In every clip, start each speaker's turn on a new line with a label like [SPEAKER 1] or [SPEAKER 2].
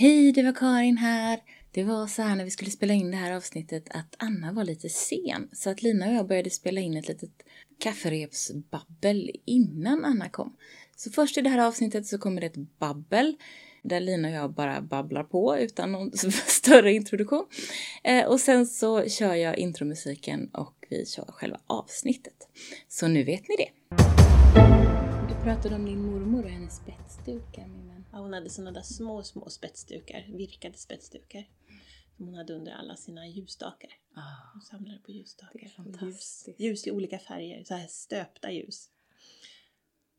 [SPEAKER 1] Hej, det var Karin här. Det var så här när vi skulle spela in det här avsnittet att Anna var lite sen. Så att Lina och jag började spela in ett litet kafferepsbabbel innan Anna kom. Så först i det här avsnittet så kommer det ett babbel där Lina och jag bara babblar på utan någon större introduktion. Eh, och sen så kör jag intromusiken och vi kör själva avsnittet. Så nu vet ni det. Du pratade om din mormor och hennes spetsdukar, min
[SPEAKER 2] hon hade såna där små, små spetsdukar, virkade spetsdukar. Som hon hade under alla sina ljusstakar.
[SPEAKER 1] Ah,
[SPEAKER 2] Hon samlade på ljusstakar. Ljus, ljus i olika färger, så här stöpta ljus.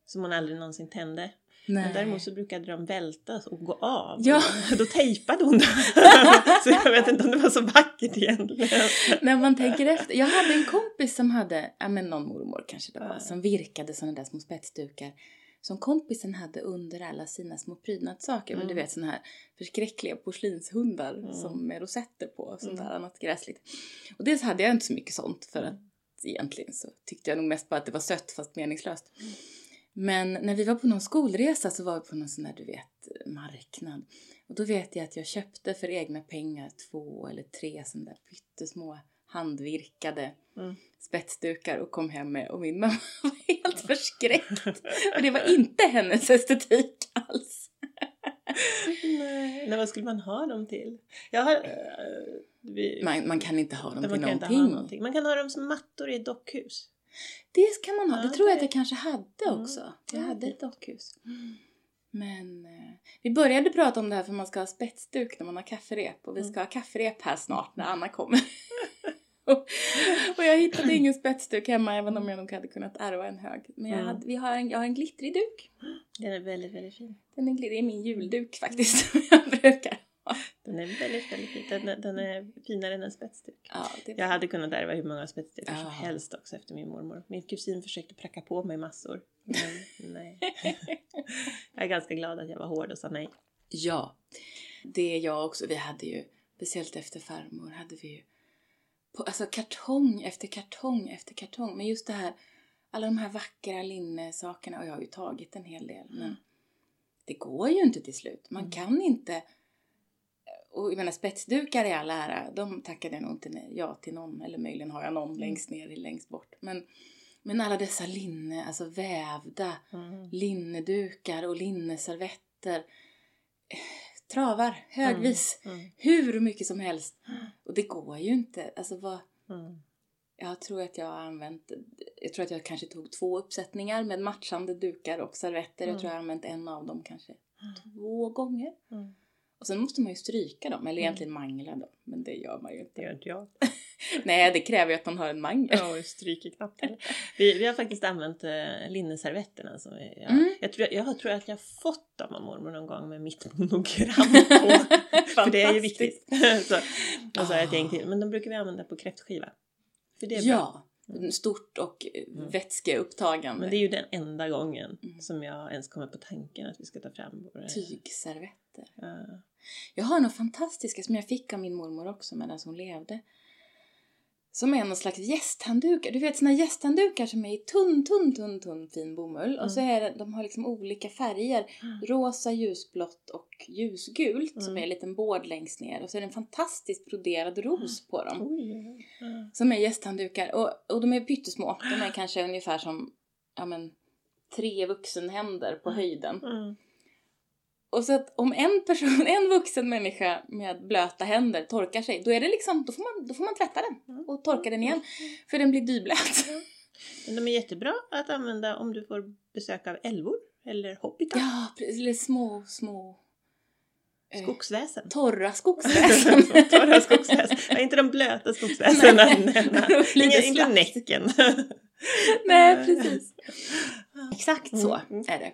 [SPEAKER 2] Som hon aldrig någonsin tände. Men däremot så brukade de välta och gå av.
[SPEAKER 1] Ja.
[SPEAKER 2] Då tejpade hon så jag vet inte om det var så vackert egentligen.
[SPEAKER 1] När man tänker efter. Jag hade en kompis som hade, ja men någon mormor kanske det var,
[SPEAKER 2] Ja.
[SPEAKER 1] som virkade sådana där små spetsdukar. Som kompisen hade under alla sina små prydnadssaker. Men du
[SPEAKER 2] Mm.
[SPEAKER 1] vet sådana här förskräckliga porslinshundar
[SPEAKER 2] Mm.
[SPEAKER 1] som med rosetter på och sånt
[SPEAKER 2] Mm.
[SPEAKER 1] där annat gräsligt. Och dels hade jag inte så mycket sånt för att egentligen så tyckte jag nog mest bara att det var sött fast meningslöst. Men när vi var på någon skolresa så var vi på någon sån där, du vet, marknad. Och då vet jag att jag köpte för egna pengar två eller tre sådana där pyttesmå handvirkade
[SPEAKER 2] Mm.
[SPEAKER 1] spetsdukar och kom hem med och min mamma var helt förskräckt. För det var inte hennes estetik alls.
[SPEAKER 2] Nej. Nej, vad skulle man ha dem till? Jag har... eh, vi,
[SPEAKER 1] Man, man kan inte ha dem till någonting.
[SPEAKER 2] ha någonting. Man kan ha dem som mattor i ett dockhus.
[SPEAKER 1] Det kan man ha.
[SPEAKER 2] Ja,
[SPEAKER 1] det tror jag
[SPEAKER 2] det-
[SPEAKER 1] att jag kanske hade
[SPEAKER 2] Mm.
[SPEAKER 1] också. Jag
[SPEAKER 2] Ja,
[SPEAKER 1] hade ett dockhus. Men eh, vi började prata om det här för man ska ha spetsduk när man har kafferep. Och vi
[SPEAKER 2] Mm.
[SPEAKER 1] ska ha kafferep här snart när Anna kommer. och, jag hittade ingen spetsduk hemma även om jag nog hade kunnat ärva en hög. Men jag,
[SPEAKER 2] Mm.
[SPEAKER 1] hade, vi har en, jag har en glittrig duk.
[SPEAKER 2] Den är väldigt, väldigt fin.
[SPEAKER 1] Den är, det är min julduk faktiskt som jag brukar ha.
[SPEAKER 2] Den är väldigt, väldigt fin. Den, är- den är finare än en spetsduk.
[SPEAKER 1] Ja, det
[SPEAKER 2] Jag hade kunnat ärva hur många spetsdukar som
[SPEAKER 1] Ja.
[SPEAKER 2] helst också efter min mormor. Min kusin försökte pracka på mig massor. Men nej. jag är ganska glad att jag var hård och sa nej.
[SPEAKER 1] Ja, det är jag också. Vi hade ju, speciellt efter farmor, hade vi ju på, alltså kartong efter kartong efter kartong. Men just det här, alla de här vackra linnesakerna, och jag har ju tagit en hel del, men det går ju inte till slut. Man
[SPEAKER 2] Mm.
[SPEAKER 1] kan inte, och jag menar spetsdukar i all ära, de tackade jag nog inte nej- ja till någon, eller möjligen har jag någon
[SPEAKER 2] Mm.
[SPEAKER 1] längst ner, längst bort. Men, men alla dessa linne, alltså vävda,
[SPEAKER 2] Mm.
[SPEAKER 1] linnedukar och linneservetter. Travar högvis.
[SPEAKER 2] Mm. Mm.
[SPEAKER 1] Hur mycket som helst. Och det går ju inte. Alltså vad,
[SPEAKER 2] Mm.
[SPEAKER 1] jag tror att jag har använt, jag tror att jag kanske tog två uppsättningar med matchande dukar och servetter.
[SPEAKER 2] Mm.
[SPEAKER 1] Jag tror jag har använt en av dem kanske två gånger.
[SPEAKER 2] Mm.
[SPEAKER 1] Och sen måste man ju stryka dem, eller
[SPEAKER 2] Mm.
[SPEAKER 1] egentligen mangla dem. Men det gör man ju
[SPEAKER 2] Det
[SPEAKER 1] inte.
[SPEAKER 2] gör inte jag.
[SPEAKER 1] Nej, det kräver ju att man har en mangel.
[SPEAKER 2] Ja, och stryker knappt. Vi, vi har faktiskt använt äh, linneservetterna. Som vi, jag,
[SPEAKER 1] Mm.
[SPEAKER 2] jag, tror, jag tror att jag har fått dem av mormor någon gång med mitt monogram på. För det är ju viktigt. så, och så jag ett gäng till. Men de brukar vi använda på kräftskiva. För det är bra.
[SPEAKER 1] Ja, stort och eh,
[SPEAKER 2] Mm.
[SPEAKER 1] vätskeupptagande.
[SPEAKER 2] Men det är ju den enda gången
[SPEAKER 1] Mm.
[SPEAKER 2] som jag ens kommer på tanken att vi ska ta fram våra...
[SPEAKER 1] Tygservetter.
[SPEAKER 2] Ja.
[SPEAKER 1] Jag har några fantastiska som jag fick av min mormor också medan hon levde. Som är någon slags gästhanddukar. Du vet såna gästhanddukar som är i tunn, tunn, tunn, tunn fin bomull. Och så är det, de har liksom olika färger.
[SPEAKER 2] Mm.
[SPEAKER 1] Rosa, ljusblått och ljusgult som
[SPEAKER 2] Mm.
[SPEAKER 1] är en liten bård längst ner. Och så är det en fantastiskt broderad ros på dem.
[SPEAKER 2] Ja.
[SPEAKER 1] Som är gästhanddukar. Och, och de är pyttesmå. De är kanske ungefär som, ja men, tre vuxenhänder på höjden.
[SPEAKER 2] Mm.
[SPEAKER 1] Och så att om en person, en vuxen människa med blöta händer torkar sig, då är det liksom, då får man, då får man tvätta den
[SPEAKER 2] Mm.
[SPEAKER 1] och torka den igen. För den blir dyblöt.
[SPEAKER 2] Men de är jättebra att använda om du får besök av älvor eller hobbitar.
[SPEAKER 1] Ja. Eller små, små... eh,
[SPEAKER 2] Skogsväsen.
[SPEAKER 1] torra skogsväsen.
[SPEAKER 2] Torra skogsväsen. Ja, inte de blöta skogsväsena.
[SPEAKER 1] Nej,
[SPEAKER 2] Nej, nej. Inga- Inte näcken.
[SPEAKER 1] Nej, precis. Exakt så
[SPEAKER 2] Mm, mm.
[SPEAKER 1] är det.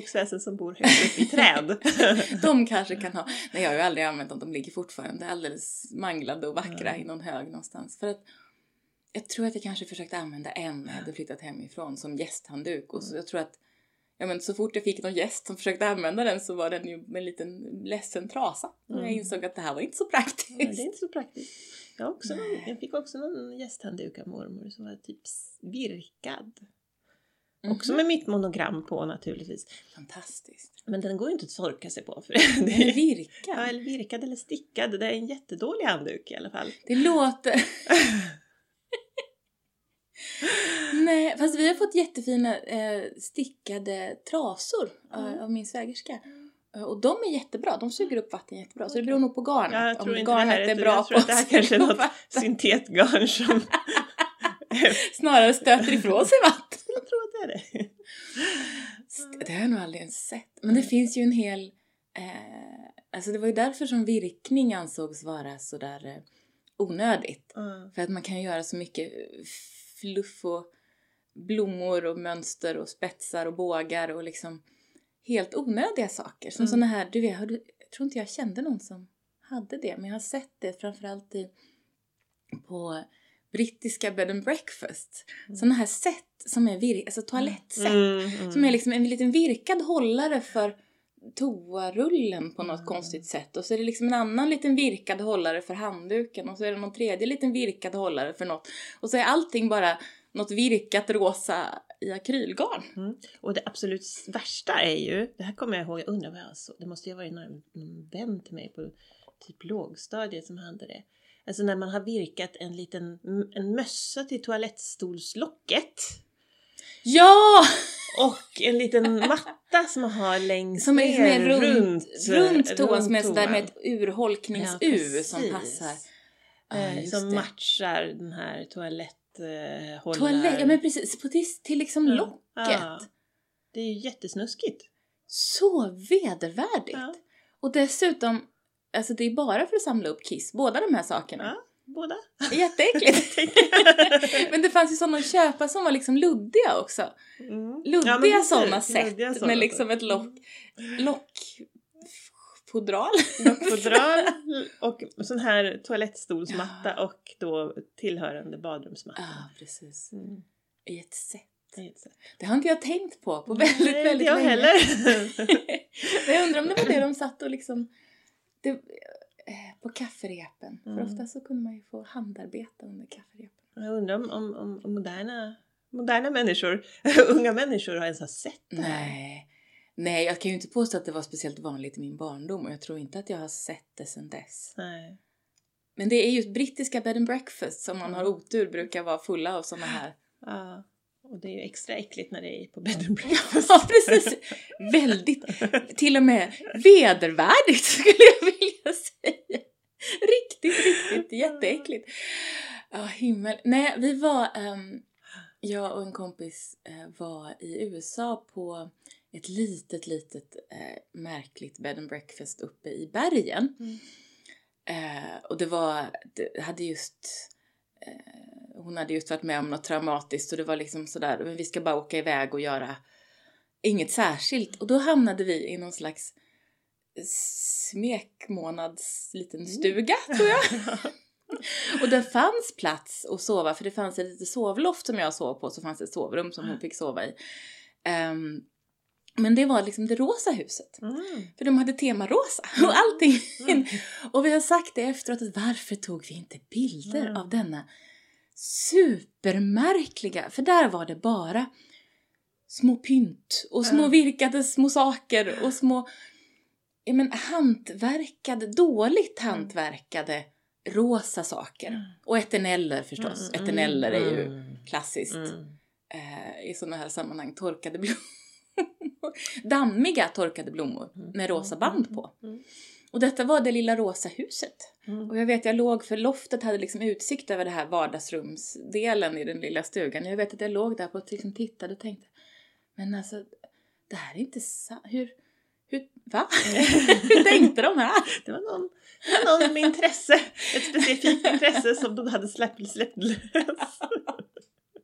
[SPEAKER 2] Skogsväsen som bor högt upp i träd.
[SPEAKER 1] De kanske kan ha... Nej, jag har ju aldrig använt dem. De ligger fortfarande alldeles manglade och vackra
[SPEAKER 2] Mm.
[SPEAKER 1] i någon hög någonstans. För att jag tror att jag kanske försökte använda en när jag hade flyttat hemifrån som gästhandduk. Och så jag tror att ja, men så fort jag fick någon gäst som försökte använda den så var den ju med en liten ledsen trasa. Och jag
[SPEAKER 2] Mm.
[SPEAKER 1] insåg att det här var inte så praktiskt.
[SPEAKER 2] det är inte så praktiskt. Jag, också någon,
[SPEAKER 1] Nej.
[SPEAKER 2] jag fick också någon gästhandduk av mormor som var typ s- virkad. Också med mitt monogram på naturligtvis.
[SPEAKER 1] Fantastiskt.
[SPEAKER 2] Men den går ju inte att torka sig på. För
[SPEAKER 1] Den är
[SPEAKER 2] det
[SPEAKER 1] virkad.
[SPEAKER 2] ja, eller virkad eller stickad. Det är en jättedålig handduk i alla fall.
[SPEAKER 1] Det låter... Nej, fast vi har fått jättefina eh, stickade trasor
[SPEAKER 2] Mm.
[SPEAKER 1] av min svägerska. Eh, Och de är jättebra, de suger upp vatten jättebra. Så det beror nog på garnet.
[SPEAKER 2] Ja, jag
[SPEAKER 1] om
[SPEAKER 2] tror inte det
[SPEAKER 1] garnet
[SPEAKER 2] här är,
[SPEAKER 1] är bra
[SPEAKER 2] jag tror
[SPEAKER 1] på
[SPEAKER 2] att det här kanske är något
[SPEAKER 1] vatten.
[SPEAKER 2] syntetgarn som...
[SPEAKER 1] Snarare stöter ifrån sig vatten.
[SPEAKER 2] jag tror det är det.
[SPEAKER 1] Det har jag nog aldrig ens sett. Men det finns ju en hel... Eh, alltså det var ju därför som virkning ansågs vara sådär eh, onödigt.
[SPEAKER 2] Mm.
[SPEAKER 1] För att man kan göra så mycket fluff och blommor och mönster och spetsar och bågar och liksom helt onödiga saker. Som
[SPEAKER 2] Mm.
[SPEAKER 1] såna här, du vet, jag tror inte jag kände någon som hade det, men jag har sett det framförallt i, på brittiska bed and breakfast.
[SPEAKER 2] Mm.
[SPEAKER 1] Såna här set som är vir, alltså toalettset.
[SPEAKER 2] Mm, mm.
[SPEAKER 1] Som är liksom en liten virkad hållare för toarullen på något
[SPEAKER 2] Mm.
[SPEAKER 1] konstigt sätt. Och så är det liksom en annan liten virkad hållare för handduken. Och så är det någon tredje liten virkad hållare för något. Och så är allting bara något virkat rosa i akrylgarn.
[SPEAKER 2] Mm. Och det absolut värsta är ju, det här kommer jag ihåg, jag undrar vad jag såg, det måste ju ha varit någon vän till mig på typ lågstadiet som hade det. Alltså när man har virkat en liten en mössa till toalettstolslocket
[SPEAKER 1] Ja!
[SPEAKER 2] och en liten matta som man har längst
[SPEAKER 1] Som är, som är
[SPEAKER 2] ner
[SPEAKER 1] runt, runt, toan som är sådär med ett urholknings-U som
[SPEAKER 2] precis.
[SPEAKER 1] passar. Ja,
[SPEAKER 2] Eh, som
[SPEAKER 1] det.
[SPEAKER 2] matchar den här toaletthållaren.
[SPEAKER 1] Toalett, ja men precis, på till, till liksom
[SPEAKER 2] Ja.
[SPEAKER 1] locket.
[SPEAKER 2] Ja. Det är ju jättesnuskigt.
[SPEAKER 1] Så vedervärdigt!
[SPEAKER 2] Ja.
[SPEAKER 1] Och dessutom, alltså det är bara för att samla upp kiss, båda de här sakerna.
[SPEAKER 2] Ja, båda.
[SPEAKER 1] Jätteäckligt! men det fanns ju sådana att köpa som var liksom luddiga också.
[SPEAKER 2] Mm.
[SPEAKER 1] Luddiga
[SPEAKER 2] Ja,
[SPEAKER 1] sådana
[SPEAKER 2] såna
[SPEAKER 1] med liksom ett lock, lockfodral.
[SPEAKER 2] Fodral och sån här toalettstolsmatta och då tillhörande badrumsmatta.
[SPEAKER 1] Ja, precis.
[SPEAKER 2] Mm.
[SPEAKER 1] I ett sätt.
[SPEAKER 2] det
[SPEAKER 1] har inte jag tänkt på på väldigt,
[SPEAKER 2] Nej,
[SPEAKER 1] väldigt
[SPEAKER 2] jag
[SPEAKER 1] länge.
[SPEAKER 2] heller.
[SPEAKER 1] Jag undrar om det var det de satt och liksom... Det, eh, på kafferepen. För
[SPEAKER 2] Mm.
[SPEAKER 1] ofta så kunde man ju få handarbeta under kafferepen.
[SPEAKER 2] Jag undrar om, om, om, moderna, moderna människor, unga människor har ens har sett det här.
[SPEAKER 1] Nej. Nej, jag kan ju inte påstå att det var speciellt vanligt i min barndom och jag tror inte att jag har sett det sedan dess.
[SPEAKER 2] Nej.
[SPEAKER 1] Men det är just brittiska bed and breakfast som man har otur brukar vara fulla av såna här.
[SPEAKER 2] Ja. Och det är ju extra äckligt när det är på bed and breakfast.
[SPEAKER 1] Ja, precis. Väldigt, till och med vedervärdigt skulle jag vilja säga. Riktigt, riktigt jätteäckligt. Ja, himmel. Nej, vi var, ehm, jag och en kompis eh, var i USA på ett litet, litet eh, märkligt bed and breakfast uppe i bergen.
[SPEAKER 2] Mm.
[SPEAKER 1] Eh, och det var, det hade just, eh, hon hade just varit med om något traumatiskt och det var liksom sådär, men vi ska bara åka iväg och göra inget särskilt. Och då hamnade vi i någon slags smekmånads liten stuga, tror jag. Och det fanns plats att sova, för det fanns ett litet sovloft som jag sov på, så fanns det ett sovrum som hon fick sova i. Ehm, men det var liksom det rosa huset.
[SPEAKER 2] Mm.
[SPEAKER 1] För de hade tema rosa och allting. Och vi har sagt det efteråt att varför tog vi inte bilder
[SPEAKER 2] Mm.
[SPEAKER 1] av denna supermärkliga, för där var det bara små pynt och små
[SPEAKER 2] Ja.
[SPEAKER 1] virkade små saker och små ja, men, hantverkade, dåligt hantverkade rosa saker.
[SPEAKER 2] Mm.
[SPEAKER 1] Och eteneller förstås.
[SPEAKER 2] Mm,
[SPEAKER 1] Eteneller är ju
[SPEAKER 2] mm,
[SPEAKER 1] klassiskt
[SPEAKER 2] mm.
[SPEAKER 1] eh, i sådana här sammanhang. Torkade blommor. Dammiga torkade blommor med rosa band på.
[SPEAKER 2] Mm.
[SPEAKER 1] Och detta var det lilla rosa huset.
[SPEAKER 2] Mm.
[SPEAKER 1] Och jag vet, jag låg, för loftet hade liksom utsikt över det här vardagsrumsdelen i den lilla stugan. Jag vet att jag låg där och liksom tittade och tänkte, men alltså, det här är inte sant. Hur, hur, va? hur tänkte de här?
[SPEAKER 2] Det var någon, det var någon med intresse, ett specifikt intresse som de hade släppt, släppt lös.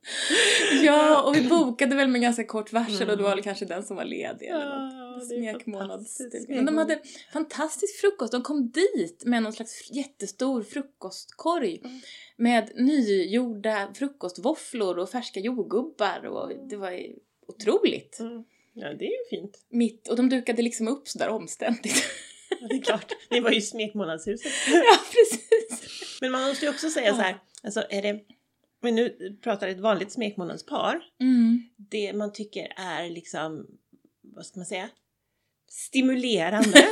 [SPEAKER 1] Ja, och vi bokade väl med ganska kort varsel och då var
[SPEAKER 2] Mm.
[SPEAKER 1] det kanske den som var ledig eller något.
[SPEAKER 2] Ja, det är
[SPEAKER 1] Smekmånadsstuga. Men de hade fantastisk frukost. De kom dit med någon slags jättestor frukostkorg
[SPEAKER 2] Mm.
[SPEAKER 1] med nygjorda frukostvåfflor och färska jordgubbar och det var otroligt.
[SPEAKER 2] Mm. Ja, det är ju fint.
[SPEAKER 1] Mitt, och de dukade liksom upp sådär omständigt.
[SPEAKER 2] Ja, det är klart. Ni var ju smekmånadshuset.
[SPEAKER 1] ja, precis.
[SPEAKER 2] Men man måste ju också säga
[SPEAKER 1] Ja.
[SPEAKER 2] så här, alltså är det, Men nu pratar ett vanligt smekmånadspar.
[SPEAKER 1] Mm.
[SPEAKER 2] Det man tycker är liksom, vad ska man säga, stimulerande.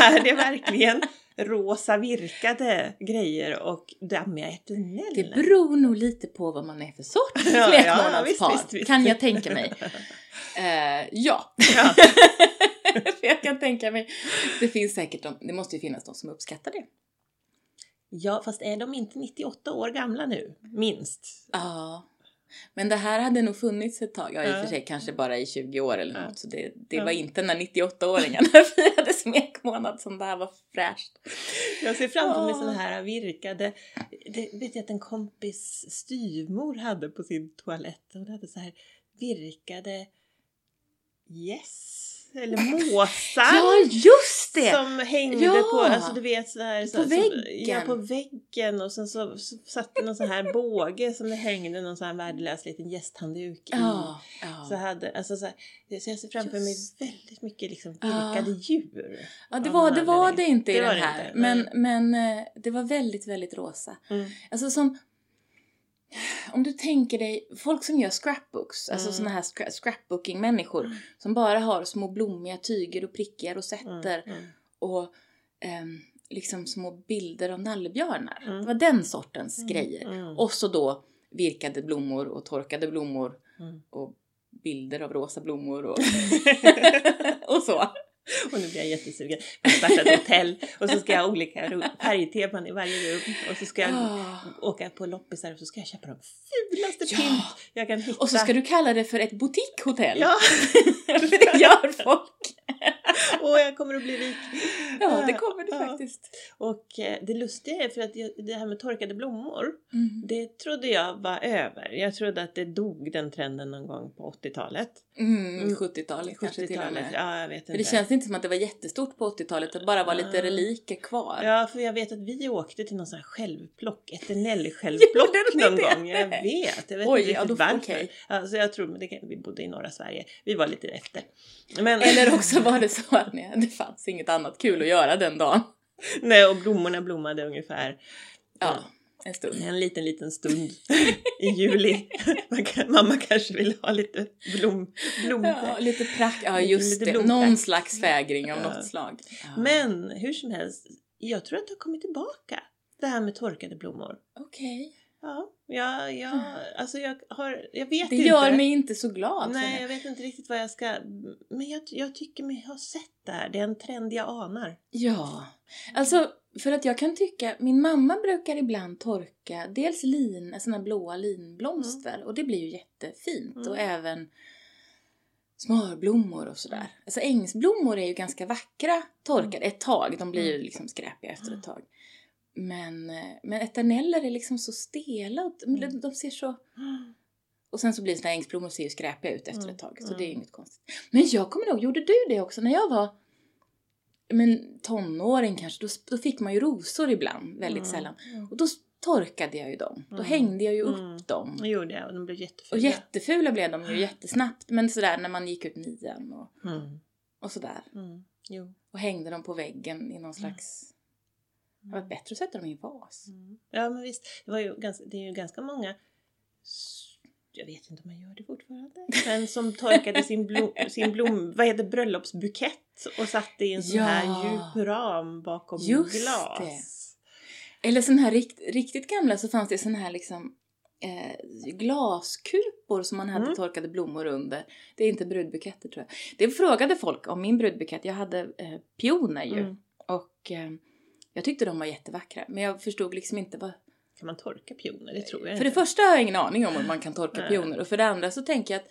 [SPEAKER 2] är det verkligen rosa virkade grejer och dammiga eternell?
[SPEAKER 1] Det beror nog lite på vad man är för sorts
[SPEAKER 2] Ja, ja,
[SPEAKER 1] smekmånadspar,
[SPEAKER 2] visst.
[SPEAKER 1] kan jag tänka mig. Eh, ja.
[SPEAKER 2] Ja.
[SPEAKER 1] För jag kan tänka mig, det finns säkert de, det måste ju finnas de som uppskattar det.
[SPEAKER 2] Ja, fast är de inte 98 år gamla nu? Minst.
[SPEAKER 1] Ja. Men det här hade nog funnits ett tag, ja i och
[SPEAKER 2] Ja.
[SPEAKER 1] för sig kanske bara i 20 år eller
[SPEAKER 2] Ja.
[SPEAKER 1] något. Så det, det
[SPEAKER 2] Ja.
[SPEAKER 1] var inte när 98-åringarna firade smekmånad som det här var fräscht.
[SPEAKER 2] Jag ser framför mig såna här virkade, det vet jag att en kompis styvmor hade på sin toalett. Hon hade så här virkade yes eller måsar.
[SPEAKER 1] Ja, just det!
[SPEAKER 2] Som hängde
[SPEAKER 1] Ja.
[SPEAKER 2] på, alltså du vet sådär,
[SPEAKER 1] På väggen.
[SPEAKER 2] ja på väggen och sen så, så satt det någon sån här båge som det hängde någon sån här värdelös liten gästhandduk i.
[SPEAKER 1] Ja, ja.
[SPEAKER 2] Så, hade, alltså så, här, så jag ser framför mig
[SPEAKER 1] Just.
[SPEAKER 2] väldigt mycket liksom virkade djur.
[SPEAKER 1] ja, det var det, var det inte i
[SPEAKER 2] Det
[SPEAKER 1] den här.
[SPEAKER 2] inte,
[SPEAKER 1] men, men eh, det var väldigt, väldigt rosa.
[SPEAKER 2] Mm.
[SPEAKER 1] Alltså som... Om du tänker dig, folk som gör scrapbooks, alltså
[SPEAKER 2] Mm.
[SPEAKER 1] såna här scra- scrapbooking-människor som bara har små blommiga tyger och prickiga rosetter
[SPEAKER 2] Mm. Mm.
[SPEAKER 1] och ehm, liksom små bilder av nallebjörnar.
[SPEAKER 2] Mm.
[SPEAKER 1] Det var den sortens
[SPEAKER 2] Mm.
[SPEAKER 1] grejer.
[SPEAKER 2] Mm.
[SPEAKER 1] Och så då virkade blommor och torkade blommor
[SPEAKER 2] Mm.
[SPEAKER 1] och bilder av rosa blommor och, och så.
[SPEAKER 2] Och nu blir jag jättesugen. Jag starta ett hotell och så ska jag ha olika färgteman i varje rum. Och så ska jag
[SPEAKER 1] Ah.
[SPEAKER 2] åka på loppisar och så ska jag köpa de fulaste
[SPEAKER 1] Ja.
[SPEAKER 2] pynt jag kan hitta.
[SPEAKER 1] Och så ska du kalla det för ett boutiquehotell.
[SPEAKER 2] Ja!
[SPEAKER 1] för det gör folk.
[SPEAKER 2] Och jag kommer att bli rik.
[SPEAKER 1] Ja, det kommer du
[SPEAKER 2] Ja.
[SPEAKER 1] faktiskt.
[SPEAKER 2] Och eh, det lustiga är för att det här med torkade blommor,
[SPEAKER 1] Mm.
[SPEAKER 2] det trodde jag var över. Jag trodde att det dog den trenden någon gång på 80-talet.
[SPEAKER 1] Mm,
[SPEAKER 2] Mm.
[SPEAKER 1] 70-talet kanske till och
[SPEAKER 2] 70-talet,
[SPEAKER 1] med.
[SPEAKER 2] ja jag vet
[SPEAKER 1] För
[SPEAKER 2] inte.
[SPEAKER 1] det känns inte som att det var jättestort på 80-talet, det bara var lite
[SPEAKER 2] Ah.
[SPEAKER 1] reliker kvar.
[SPEAKER 2] Ja, för jag vet att vi åkte till någon sån här självplock, eternell-självplock
[SPEAKER 1] Gjorde ni
[SPEAKER 2] någon
[SPEAKER 1] det?
[SPEAKER 2] gång. Jag vet, jag vet
[SPEAKER 1] Oj,
[SPEAKER 2] inte
[SPEAKER 1] ja,
[SPEAKER 2] riktigt
[SPEAKER 1] då-
[SPEAKER 2] varför.
[SPEAKER 1] okej.
[SPEAKER 2] Alltså jag tror, men det kan, vi bodde i norra Sverige, vi var lite efter. Men,
[SPEAKER 1] Eller också var det så att ni, det fanns inget annat kul att göra den dagen.
[SPEAKER 2] Nej, och blommorna blommade ungefär
[SPEAKER 1] Ja, en stund.
[SPEAKER 2] en liten, liten stund i juli. Kan, mamma kanske vill ha lite blom, blommor.
[SPEAKER 1] Ja, lite prakt. Ja,
[SPEAKER 2] Lite-
[SPEAKER 1] just
[SPEAKER 2] lite
[SPEAKER 1] det.
[SPEAKER 2] blomprakt.
[SPEAKER 1] Någon slags fägring av
[SPEAKER 2] Ja.
[SPEAKER 1] något slag. Ja.
[SPEAKER 2] Men hur som helst, jag tror att det har kommit tillbaka. Det här med torkade blommor.
[SPEAKER 1] Okej.
[SPEAKER 2] Ja, jag, jag, alltså jag har, jag vet
[SPEAKER 1] Det
[SPEAKER 2] inte.
[SPEAKER 1] gör mig inte så glad.
[SPEAKER 2] Nej, jag vet inte riktigt vad jag ska... Men jag, jag tycker mig ha sett det här. Det är en trend jag anar.
[SPEAKER 1] Ja. Alltså, för att jag kan tycka, min mamma brukar ibland torka dels lin, såna blåa linblomster och det blir ju jättefint
[SPEAKER 2] Mm.
[SPEAKER 1] och även smörblommor och sådär. Alltså ängsblommor är ju ganska vackra torkade ett tag, de blir ju
[SPEAKER 2] Mm.
[SPEAKER 1] liksom skräpiga efter ett tag. Men, eh, men eterneller är liksom så stela och de,
[SPEAKER 2] Mm.
[SPEAKER 1] de ser så... Och sen så blir såna ängsblommor ser ju skräpiga ut efter
[SPEAKER 2] Mm,
[SPEAKER 1] ett tag, så
[SPEAKER 2] mm.
[SPEAKER 1] det är inget konstigt. Men jag kommer ihåg, gjorde du det också när jag var men tonåring kanske, då, då fick man ju rosor ibland, väldigt
[SPEAKER 2] Mm.
[SPEAKER 1] sällan. Och då torkade jag ju dem. Då
[SPEAKER 2] Mm.
[SPEAKER 1] hängde jag ju upp
[SPEAKER 2] Mm.
[SPEAKER 1] dem.
[SPEAKER 2] Det gjorde jag och de blev
[SPEAKER 1] Och
[SPEAKER 2] jättefula.
[SPEAKER 1] jättefula blev de ju jättesnabbt, men sådär när man gick ut nian och,
[SPEAKER 2] Mm.
[SPEAKER 1] och sådär.
[SPEAKER 2] Mm.
[SPEAKER 1] Och hängde dem på väggen i någon slags... Det var bättre att sätta dem i en vas.
[SPEAKER 2] Mm. Ja men visst, det, var ju ganska, det är ju ganska många jag vet inte om man gör det fortfarande. Men som torkade sin, blom, sin blom, vad heter bröllopsbukett och satte i en sån
[SPEAKER 1] Ja.
[SPEAKER 2] här djup ram bakom
[SPEAKER 1] Just
[SPEAKER 2] glas.
[SPEAKER 1] det. Eller sån här rikt, riktigt gamla så fanns det sån här liksom eh, glaskupor som man hade
[SPEAKER 2] Mm.
[SPEAKER 1] torkade blommor under. Det är inte brudbuketter tror jag. Det frågade folk om min brudbukett. Jag hade eh, pioner ju.
[SPEAKER 2] Mm.
[SPEAKER 1] Och eh, jag tyckte de var jättevackra. Men jag förstod liksom inte vad...
[SPEAKER 2] Kan man torka pioner? Det tror jag
[SPEAKER 1] För det
[SPEAKER 2] inte.
[SPEAKER 1] första har jag ingen aning om om man kan torka
[SPEAKER 2] Nej.
[SPEAKER 1] pioner. Och för det andra så tänker jag att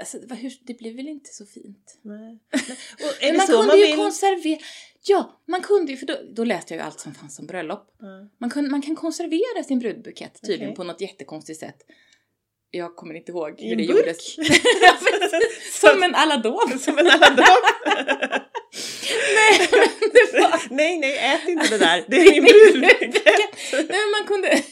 [SPEAKER 1] alltså, hur, det blir väl inte så fint.
[SPEAKER 2] Nej.
[SPEAKER 1] Men man kunde
[SPEAKER 2] man
[SPEAKER 1] ju
[SPEAKER 2] vill?
[SPEAKER 1] konservera... Ja, man kunde ju, för då, då läste jag ju allt som fanns som bröllop.
[SPEAKER 2] Ja.
[SPEAKER 1] Man kan, man kan konservera sin brudbukett tydligen
[SPEAKER 2] Okej.
[SPEAKER 1] på något jättekonstigt sätt. Jag kommer inte ihåg
[SPEAKER 2] I
[SPEAKER 1] hur
[SPEAKER 2] en
[SPEAKER 1] det
[SPEAKER 2] burk?
[SPEAKER 1] gjordes. Som en aladom.
[SPEAKER 2] Som en aladom.
[SPEAKER 1] Nej, men det var...
[SPEAKER 2] nej, nej, ät inte det där. Det är min brudbukett.
[SPEAKER 1] Nej, men man kunde...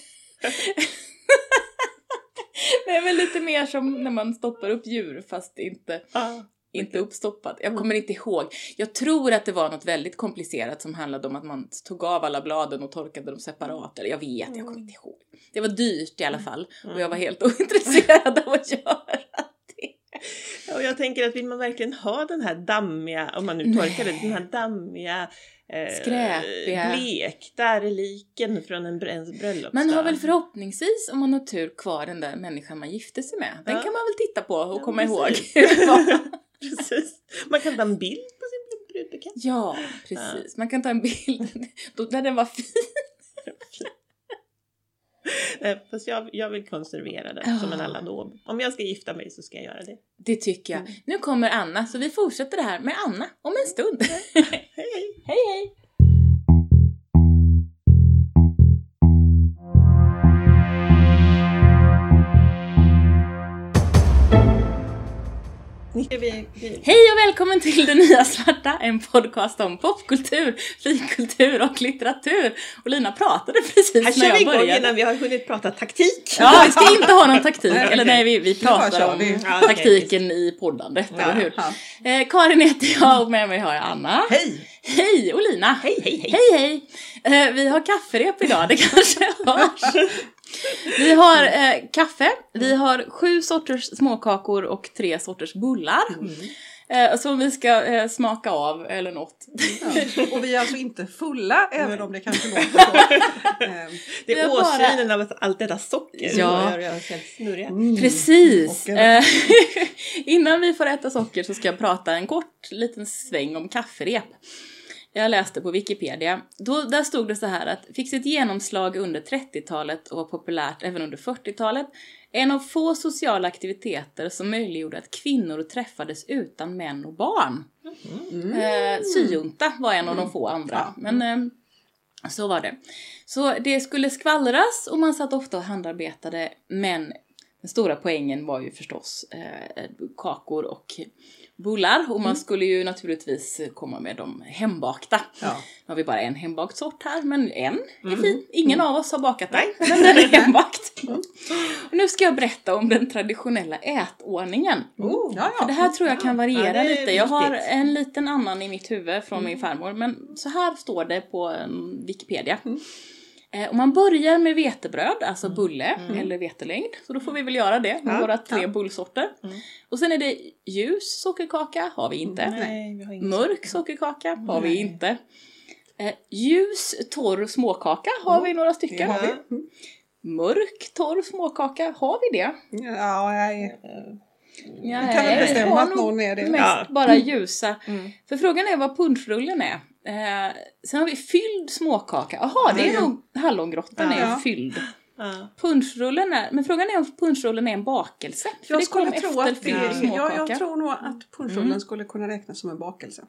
[SPEAKER 1] Det är väl lite mer som när man stoppar upp djur fast inte,
[SPEAKER 2] Ja.
[SPEAKER 1] inte uppstoppat. Jag kommer inte ihåg. Jag tror att det var något väldigt komplicerat som handlade om att man tog av alla bladen och torkade dem separat. Eller jag vet, jag kommer inte ihåg. Det var dyrt i alla fall och jag var helt ointresserad av att göra.
[SPEAKER 2] Och jag tänker att vill man verkligen ha den här dammiga, om man nu torkar det, den här dammiga eh,
[SPEAKER 1] Skräpiga.
[SPEAKER 2] blekta reliken från en, br- en bröllopsdag.
[SPEAKER 1] Man har väl förhoppningsvis, om man har tur, kvar den där människan man gifte sig med. Den
[SPEAKER 2] Ja.
[SPEAKER 1] kan man väl titta på och
[SPEAKER 2] Ja,
[SPEAKER 1] komma ihåg
[SPEAKER 2] precis.
[SPEAKER 1] var.
[SPEAKER 2] Precis. Man kan ta en bild på sin brudbukett.
[SPEAKER 1] Ja, precis. Man kan ta en bild då, när den var fin.
[SPEAKER 2] Fast jag, jag vill konservera den som en aladåb. Om jag ska gifta mig så ska jag göra det.
[SPEAKER 1] Det tycker jag.
[SPEAKER 2] Mm.
[SPEAKER 1] Nu kommer Anna, så vi fortsätter det här med Anna om en stund.
[SPEAKER 2] Hej hej!
[SPEAKER 1] hej hej! Hej och välkommen till Det Nya Svarta, en podcast om popkultur, finkultur och litteratur. Och Lina pratade precis
[SPEAKER 2] här
[SPEAKER 1] när
[SPEAKER 2] kör vi
[SPEAKER 1] jag
[SPEAKER 2] igång
[SPEAKER 1] började.
[SPEAKER 2] innan vi har hunnit prata taktik.
[SPEAKER 1] Ja, vi ska inte ha någon taktik.
[SPEAKER 3] Nej,
[SPEAKER 1] Eller nej, vi, vi pratar om
[SPEAKER 3] vi.
[SPEAKER 1] Taktiken i poddandet,
[SPEAKER 2] Ja,
[SPEAKER 1] eller hur?
[SPEAKER 3] Ja.
[SPEAKER 1] Eh, Karin heter jag och med mig har jag Anna.
[SPEAKER 3] Hej!
[SPEAKER 1] Hej! Och Lina.
[SPEAKER 2] Hej hej hej!
[SPEAKER 1] Hej hej! Eh, vi har kafferep idag, det kanske hörs. Vi har eh, kaffe, vi har sju sorters småkakor och tre sorters bullar. Eh, som vi ska eh, smaka av eller något.
[SPEAKER 3] Ja. Och vi är alltså inte fulla, även om det kanske låter så. Ehm,
[SPEAKER 2] Det är
[SPEAKER 1] har bara-
[SPEAKER 2] åsynen av allt detta socker
[SPEAKER 1] Ja.
[SPEAKER 2] som gör helt snurriga.
[SPEAKER 1] Precis! Eh, innan vi får äta socker så ska jag prata en kort liten sväng om kafferep. Jag läste på Wikipedia. Då, där stod det så här att fick sitt genomslag under 30-talet och var populärt även under 40-talet. En av få sociala aktiviteter som möjliggjorde att kvinnor träffades utan män och barn. Eh, syjunta var en av de få andra. Men eh, så var det. Så det skulle skvallras och man satt ofta och handarbetade men den stora poängen var ju förstås eh, kakor och bullar och man skulle ju naturligtvis komma med de hembakta.
[SPEAKER 3] Ja.
[SPEAKER 1] Nu har vi bara en hembakt sort här, men en är fin. Ingen av oss har bakat den, men den är hembakt. Och nu ska jag berätta om den traditionella ätordningen.
[SPEAKER 3] Oh, ja,
[SPEAKER 1] För det
[SPEAKER 3] ja.
[SPEAKER 1] här tror jag kan variera
[SPEAKER 2] Ja,
[SPEAKER 1] lite. Jag har en liten annan i mitt huvud från min farmor, men så här står det på Wikipedia. Eh, om man börjar med vetebröd, alltså bulle eller vetelängd, så då får vi väl göra det med
[SPEAKER 2] Ja,
[SPEAKER 1] våra tre
[SPEAKER 2] ja.
[SPEAKER 1] bullsorter. Och sen är det ljus sockerkaka, har vi inte.
[SPEAKER 2] Nej, vi har
[SPEAKER 1] Mörk sockerkaka har vi inte. Eh, ljus torr småkaka har vi några stycken.
[SPEAKER 3] Det har vi.
[SPEAKER 2] Mm.
[SPEAKER 1] Mörk torr småkaka, har vi det?
[SPEAKER 3] Ja, nej.
[SPEAKER 1] Ja,
[SPEAKER 3] Vi kan väl bestämma att någon är det.
[SPEAKER 1] Mest
[SPEAKER 2] Ja.
[SPEAKER 1] bara ljusa.
[SPEAKER 2] Mm.
[SPEAKER 1] För frågan är vad punschrullen är. Eh, sen har vi fylld småkaka. Jaha, det är nog hallongrottan är
[SPEAKER 3] Ja.
[SPEAKER 1] fylld.
[SPEAKER 2] Ja.
[SPEAKER 1] Punschrullen är, men frågan är om punschrullen är en bakelse. För
[SPEAKER 3] Jag
[SPEAKER 1] det kom
[SPEAKER 3] skulle tro
[SPEAKER 1] efter
[SPEAKER 3] att det,
[SPEAKER 1] fylld
[SPEAKER 3] ja,
[SPEAKER 1] småkaka.
[SPEAKER 3] jag tror nog att punschrullen skulle kunna räknas som en bakelse.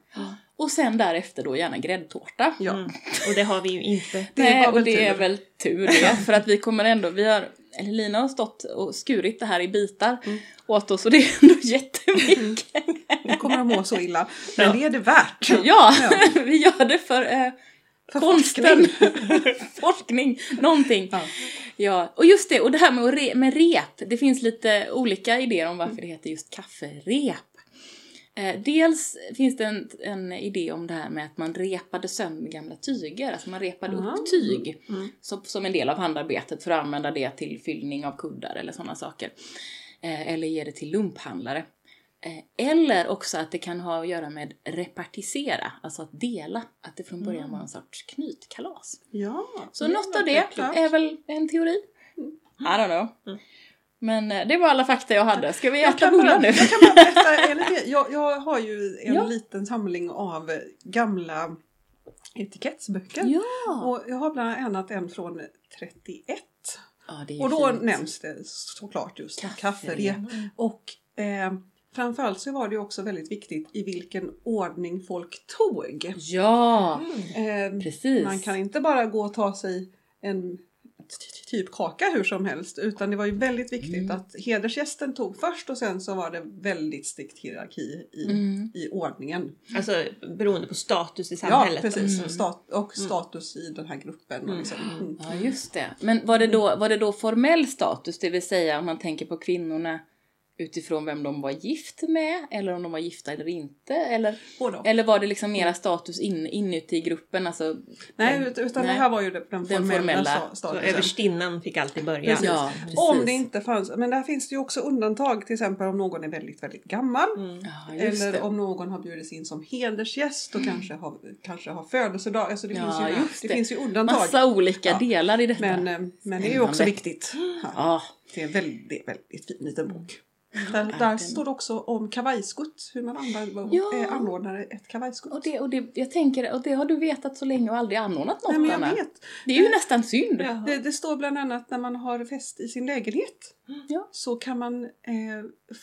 [SPEAKER 1] Och sen därefter då gärna gräddtårta.
[SPEAKER 3] Ja.
[SPEAKER 2] Mm. Och det har vi ju inte.
[SPEAKER 3] Det
[SPEAKER 1] Nej, och det
[SPEAKER 3] tur.
[SPEAKER 1] är väl tur det. För att vi kommer ändå, vi har, eller Lina har stått och skurit det här i bitar
[SPEAKER 3] Mm.
[SPEAKER 1] åt oss och det är ändå jättemycket.
[SPEAKER 3] Nu kommer de må så illa. Men det är det värt.
[SPEAKER 1] Ja,
[SPEAKER 3] Ja.
[SPEAKER 1] vi gör det för, eh,
[SPEAKER 3] För
[SPEAKER 1] konsten. Forskning, någonting.
[SPEAKER 3] Ja.
[SPEAKER 1] Ja, och just det, och det här med, att re, med rep. Det finns lite olika idéer om varför det heter just kafferep. Eh, dels finns det en, en idé om det här med att man repade sönder gamla tyger, alltså man repade
[SPEAKER 3] Ah.
[SPEAKER 1] upp tyg
[SPEAKER 2] Mm.
[SPEAKER 1] som, som en del av handarbetet för att använda det till fyllning av kuddar eller sådana saker. Eh, eller ge det till lumphandlare. Eh, eller också att det kan ha att göra med repartisera, alltså att dela, att det från början var en sorts knytkalas.
[SPEAKER 3] Ja.
[SPEAKER 1] Så något av det
[SPEAKER 3] klart.
[SPEAKER 1] är väl en teori. I don't know.
[SPEAKER 2] Mm.
[SPEAKER 1] Men eh, det var alla fakta jag hade. Ska vi äta bullar nu?
[SPEAKER 3] jag kan bara berätta en lite. Jag, jag har ju en
[SPEAKER 1] Ja.
[SPEAKER 3] liten samling av gamla etikettsböcker.
[SPEAKER 1] Ja!
[SPEAKER 3] Och jag har bland annat en från 31.
[SPEAKER 1] ja det är
[SPEAKER 3] Och då
[SPEAKER 1] fint.
[SPEAKER 3] nämns det såklart just
[SPEAKER 1] Kafferep.
[SPEAKER 3] kafferep. Och eh, framförallt så var det också väldigt viktigt i vilken ordning folk tog.
[SPEAKER 1] Ja,
[SPEAKER 3] Eh,
[SPEAKER 1] precis.
[SPEAKER 3] man kan inte bara gå och ta sig en typ kaka hur som helst utan det var ju väldigt viktigt
[SPEAKER 1] Mm.
[SPEAKER 3] att hedersgästen tog först och sen så var det väldigt strikt hierarki i,
[SPEAKER 1] Mm.
[SPEAKER 3] i ordningen.
[SPEAKER 2] Alltså beroende på status i samhället.
[SPEAKER 3] Ja, precis.
[SPEAKER 1] Mm.
[SPEAKER 3] Stat- och status i den här gruppen. och Liksom. Mm.
[SPEAKER 1] Ja, just det. Men var det, då, var det då formell status, det vill säga om man tänker på kvinnorna utifrån vem de var gift med eller om de var gifta eller inte? Eller, eller var det liksom mera status in, inuti gruppen? Alltså,
[SPEAKER 3] Nej,
[SPEAKER 1] den-
[SPEAKER 3] ut- utan
[SPEAKER 1] nej.
[SPEAKER 3] det här var ju den, den formella, statusen.
[SPEAKER 2] överstinnan fick alltid börja.
[SPEAKER 3] Precis.
[SPEAKER 1] Ja, precis.
[SPEAKER 3] Om det inte fanns, men där finns det ju också undantag, till exempel om någon är väldigt, väldigt gammal.
[SPEAKER 2] Mm.
[SPEAKER 1] Ja,
[SPEAKER 3] Eller
[SPEAKER 1] det.
[SPEAKER 3] om någon har bjudits in som hedersgäst och kanske har, kanske har födelsedag. Alltså det,
[SPEAKER 1] Ja,
[SPEAKER 3] finns, ju,
[SPEAKER 1] just
[SPEAKER 3] det
[SPEAKER 1] det.
[SPEAKER 3] finns ju undantag.
[SPEAKER 1] Massa olika
[SPEAKER 3] Ja.
[SPEAKER 1] delar i detta.
[SPEAKER 3] Men, eh, men det är ju också viktigt. Ja,
[SPEAKER 1] ja,
[SPEAKER 3] det är en väldigt, väldigt fin liten bok. Där, där står det också om kavajskutt, hur man använder,
[SPEAKER 1] Ja.
[SPEAKER 3] anordnar ett kavajskutt.
[SPEAKER 1] och, det, och det, jag tänker, och det har du vetat så länge och aldrig anordnat något
[SPEAKER 3] Nej, men jag
[SPEAKER 1] Anna.
[SPEAKER 3] vet.
[SPEAKER 1] Det är ju nästan synd.
[SPEAKER 3] Det, det står bland annat när man har fest i sin lägenhet
[SPEAKER 1] Ja.
[SPEAKER 3] så kan man eh,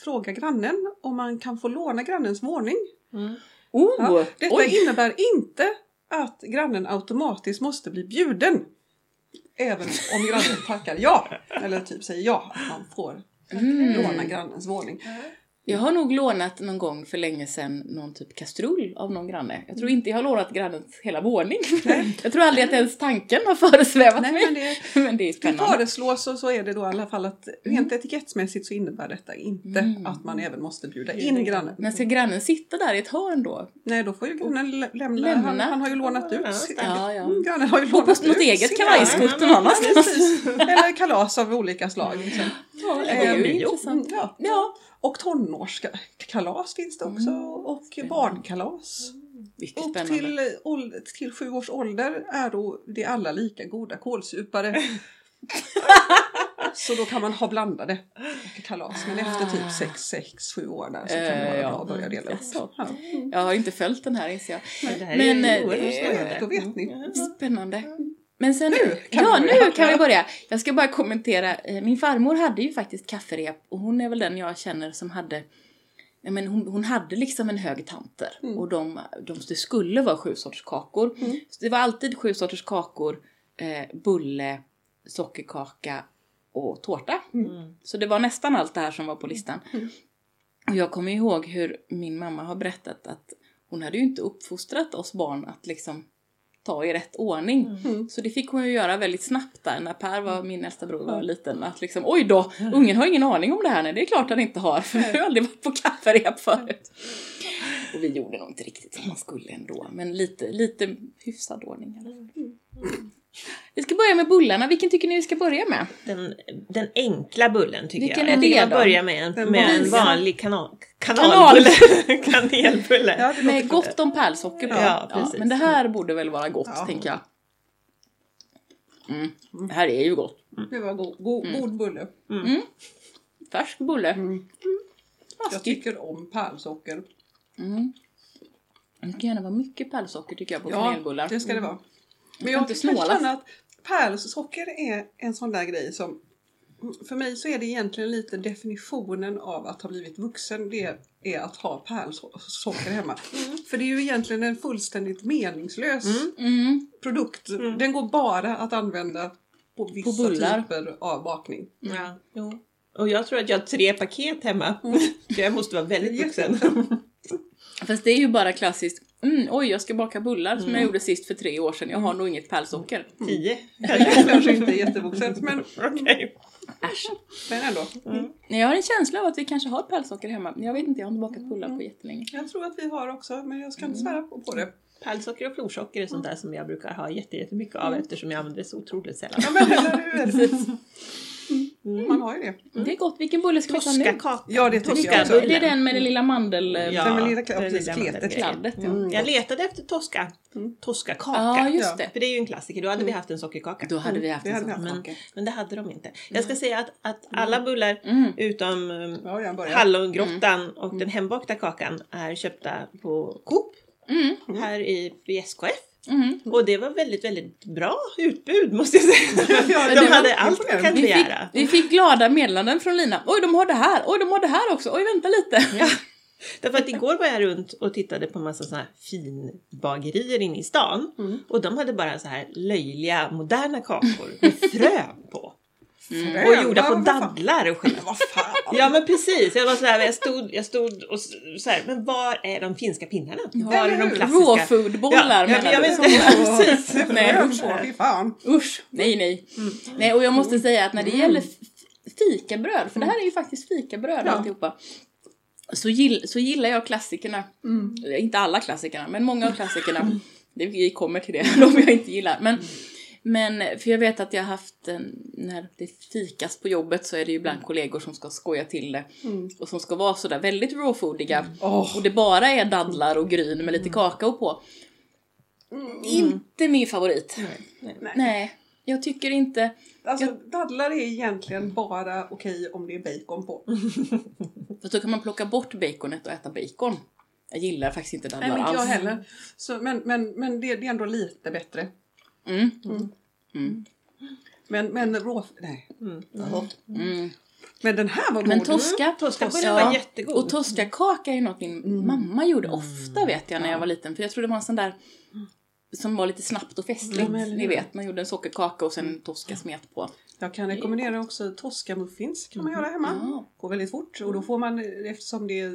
[SPEAKER 3] fråga grannen om man kan få låna grannens våning.
[SPEAKER 2] Mm.
[SPEAKER 1] Oh,
[SPEAKER 3] Ja, detta
[SPEAKER 1] oj!
[SPEAKER 3] innebär inte att grannen automatiskt måste bli bjuden. Även om grannen tackar ja, eller typ säger ja, att man får
[SPEAKER 1] Mm.
[SPEAKER 3] låna grannens våning.
[SPEAKER 1] Jag har nog lånat någon gång för länge sedan någon typ kastrull av någon granne. Jag tror inte jag har lånat grannens hela våning. jag tror aldrig att ens tanken har föresvävat
[SPEAKER 3] Nej,
[SPEAKER 1] mig.
[SPEAKER 3] men det,
[SPEAKER 1] Men det är
[SPEAKER 3] det
[SPEAKER 1] spännande.
[SPEAKER 3] föreslås och så är det då i alla fall att rent etikettsmässigt så innebär detta inte
[SPEAKER 1] Mm.
[SPEAKER 3] att man även måste bjuda in grannen.
[SPEAKER 1] Men ska grannen sitta där i ett hörn då?
[SPEAKER 3] Nej, då får ju grannen lä- lämna.
[SPEAKER 1] Lämna.
[SPEAKER 3] Han, han har ju lånat ut.
[SPEAKER 2] Ja,
[SPEAKER 1] Ja.
[SPEAKER 3] Mm, Grannen har ju
[SPEAKER 1] På,
[SPEAKER 3] lånat
[SPEAKER 1] på något
[SPEAKER 3] ut
[SPEAKER 1] eget
[SPEAKER 3] sin-
[SPEAKER 1] kavajskutt någon annanstans.
[SPEAKER 3] Eller kalas av olika slag. Liksom.
[SPEAKER 1] Ja, det är ju
[SPEAKER 2] bio.
[SPEAKER 1] intressant.
[SPEAKER 3] Mm, ja.
[SPEAKER 1] Ja,
[SPEAKER 3] Och tonårskalas finns det också.
[SPEAKER 1] Mm,
[SPEAKER 3] och barnkalas.
[SPEAKER 1] mycket
[SPEAKER 3] Upp
[SPEAKER 1] spännande.
[SPEAKER 3] till, eh, till sju års ålder är då det alla lika goda kålsupare. Så då kan man ha blandade kalas. Men efter typ 6, 6, 7 år där så kan det
[SPEAKER 1] Eh,
[SPEAKER 3] vara
[SPEAKER 1] ja.
[SPEAKER 3] bra att börja dela upp. Ja.
[SPEAKER 1] Jag har inte följt den här inser jag.
[SPEAKER 2] Men det här
[SPEAKER 1] Men,
[SPEAKER 2] är
[SPEAKER 1] eh,
[SPEAKER 2] oerhört
[SPEAKER 1] det-
[SPEAKER 2] spännande.
[SPEAKER 3] Då vet ni.
[SPEAKER 1] Spännande. Men sen,
[SPEAKER 3] Nu kan
[SPEAKER 1] ja
[SPEAKER 3] vi börja.
[SPEAKER 1] nu kan vi börja. Jag ska bara kommentera. eh, Min farmor hade ju faktiskt kafferep och hon är väl den jag känner som hade men hon, hon hade liksom en hög tanter
[SPEAKER 3] Mm.
[SPEAKER 1] och de, de, det skulle vara sju sorters kakor. Så det var alltid sju sorters kakor, eh, bulle, sockerkaka och tårta.
[SPEAKER 2] Mm.
[SPEAKER 1] Så det var nästan allt det här som var på listan.
[SPEAKER 3] Mm.
[SPEAKER 1] Och jag kommer ihåg hur min mamma har berättat att hon hade ju inte uppfostrat oss barn att liksom ta i rätt ordning.
[SPEAKER 3] Mm.
[SPEAKER 1] Så det fick hon ju göra väldigt snabbt där när Per var, min äldsta bror var liten. Att liksom, oj då, ungen har ingen aning om det här. Nej, det är klart han inte har. För vi har aldrig varit på kafferep förut. Och vi gjorde nog inte riktigt som man skulle ändå. Men lite, lite hyfsad ordning i alla fall. Vi ska börja med bullarna. Vilken tycker ni vi ska börja med?
[SPEAKER 2] Den, den enkla bullen tycker
[SPEAKER 1] Vilken
[SPEAKER 2] jag.
[SPEAKER 1] är
[SPEAKER 2] jag tycker
[SPEAKER 1] det
[SPEAKER 2] man
[SPEAKER 1] då?
[SPEAKER 2] börjar med en, med en vanlig kanal, kanalbulle. Kanelbulle.
[SPEAKER 3] Ja,
[SPEAKER 1] Med
[SPEAKER 3] gott.
[SPEAKER 1] om pärlsocker på.
[SPEAKER 2] Ja, precis.
[SPEAKER 1] men det här borde väl vara gott,
[SPEAKER 3] Ja.
[SPEAKER 1] tänker jag. Mm. Det här är ju gott.
[SPEAKER 3] Det var god, god,
[SPEAKER 1] Mm.
[SPEAKER 3] god bulle.
[SPEAKER 1] Färsk bulle.
[SPEAKER 3] Mm. Jag tycker om pärlsocker.
[SPEAKER 1] Mm. Det kan gärna vara mycket pärlsocker tycker jag på
[SPEAKER 3] Ja,
[SPEAKER 1] kanelbullar.
[SPEAKER 3] det ska det vara. Men jag
[SPEAKER 1] inte
[SPEAKER 3] känna att pärlsocker är en sån där grej som för mig så är det egentligen lite definitionen av att ha blivit vuxen. Det är att ha pärlsocker hemma. För det är ju egentligen en fullständigt meningslös
[SPEAKER 1] Mm.
[SPEAKER 3] produkt. Den går bara att använda på vissa
[SPEAKER 1] bullar.
[SPEAKER 3] typer av bakning.
[SPEAKER 2] Ja, jo. Och jag tror att jag har tre paket hemma. Så jag måste vara väldigt vuxen.
[SPEAKER 1] Fast det är ju bara klassiskt. Mm, oj, jag ska baka bullar som jag gjorde sist för tre år sedan. Jag har nog inget pärlsocker.
[SPEAKER 2] Tio.
[SPEAKER 3] Kanske inte jättevuxet men,
[SPEAKER 2] Okej.
[SPEAKER 1] Äsch.
[SPEAKER 3] men ändå.
[SPEAKER 1] Nej, Jag har en känsla av att vi kanske har pärlsocker hemma. Jag vet inte, jag har inte bakat bullar på jättelänge.
[SPEAKER 3] Jag tror att vi har också men jag ska inte svära på, på det.
[SPEAKER 2] Pärlsocker och florsocker är sånt där som jag brukar ha jätte- jättemycket av eftersom jag använder det så otroligt sällan.
[SPEAKER 3] Ja men eller hur? Mm. Man har ju det.
[SPEAKER 1] Det är gott. Vilken bulle ska vi ta nu?
[SPEAKER 2] Toskakaka.
[SPEAKER 3] Ja det tycker jag också.
[SPEAKER 2] Toska-
[SPEAKER 1] Det är den med det lilla mandel...
[SPEAKER 2] Ja,
[SPEAKER 3] Den med lilla
[SPEAKER 2] den
[SPEAKER 3] precis,
[SPEAKER 2] lilla
[SPEAKER 3] kletet.
[SPEAKER 1] Kladdet, ja.
[SPEAKER 3] Mm.
[SPEAKER 2] Jag letade efter toska. Toskakaka.
[SPEAKER 1] Ja, just det.
[SPEAKER 2] För det är ju en klassiker, då hade vi haft en sockerkaka.
[SPEAKER 1] Då hade vi haft
[SPEAKER 3] Det
[SPEAKER 1] en
[SPEAKER 3] haft.
[SPEAKER 2] Men, men det hade de inte. Jag ska säga att, att alla bullar
[SPEAKER 1] Mm.
[SPEAKER 2] utom um,
[SPEAKER 3] Ja,
[SPEAKER 2] hallongrottan och den hembakta kakan är köpta på Coop
[SPEAKER 1] Mm.
[SPEAKER 2] här i vid SKF.
[SPEAKER 1] Mm.
[SPEAKER 2] Och det var väldigt, väldigt bra utbud måste jag säga.
[SPEAKER 3] Ja,
[SPEAKER 2] de hade allt man kan
[SPEAKER 1] Vi fick,
[SPEAKER 2] begära.
[SPEAKER 1] vi fick glada meddelanden från Lina. Oj, de har det här! Oj, de har det här också! Oj, vänta lite!
[SPEAKER 2] Ja. Därför att igår var jag runt och tittade på massa sådana här finbagerier inne i stan.
[SPEAKER 3] Mm.
[SPEAKER 2] Och de hade bara så här löjliga moderna kakor med frön på.
[SPEAKER 3] Frön,
[SPEAKER 2] Och gjorda på dadlar och skit.
[SPEAKER 3] Vad fan!
[SPEAKER 2] Ja men precis, jag var sådär, jag stod, jag stod och så här, men var är de finska pinnarna? Var är de klassiska?
[SPEAKER 1] Rawfoodbollar
[SPEAKER 2] Ja, jag
[SPEAKER 1] du?
[SPEAKER 2] vet inte. Precis.
[SPEAKER 1] Nej, usch.
[SPEAKER 3] fan.
[SPEAKER 1] Usch, nej nej. Nej och jag måste säga att när det gäller f- fikabröd, för det här är ju faktiskt fikabröd
[SPEAKER 3] Ja.
[SPEAKER 1] alltihopa. Så, gill, så gillar jag klassikerna.
[SPEAKER 3] Mm.
[SPEAKER 1] Inte alla klassikerna, men många av klassikerna. Det, vi kommer till det, de jag inte gillar. Men, men för jag vet att jag har haft, när det fikas på jobbet så är det ju ibland kollegor som ska skoja till det.
[SPEAKER 3] Mm.
[SPEAKER 1] Och som ska vara sådär väldigt rawfoodiga.
[SPEAKER 3] Åh.
[SPEAKER 1] Och det bara är dadlar och gryn med lite kakao på. Inte min favorit.
[SPEAKER 2] Nej.
[SPEAKER 1] Nej, jag tycker inte...
[SPEAKER 3] Alltså dadlar är egentligen bara okej om det är bacon på.
[SPEAKER 1] För då kan man plocka bort baconet och äta bacon. Jag gillar faktiskt inte dadlar
[SPEAKER 3] Nej, men inte jag
[SPEAKER 1] alls.
[SPEAKER 3] heller. Så, men men, men det, det är ändå lite bättre.
[SPEAKER 1] Mm. Mm.
[SPEAKER 3] Men, men rå... Nej.
[SPEAKER 2] Mm.
[SPEAKER 1] Mm.
[SPEAKER 3] Men den här var god.
[SPEAKER 1] Men toska,
[SPEAKER 2] Toskabullen var jättegod.
[SPEAKER 1] Och toskakaka är något min mamma gjorde ofta vet jag när jag var liten. För jag tror det var en sån där som var lite snabbt och festligt.
[SPEAKER 3] Ja,
[SPEAKER 1] Ni vet, man gjorde en sockerkaka och sen en toskasmet på.
[SPEAKER 3] Jag kan rekommendera också toskamuffins kan man göra hemma.
[SPEAKER 1] Ja.
[SPEAKER 3] Går väldigt fort och då får man eftersom det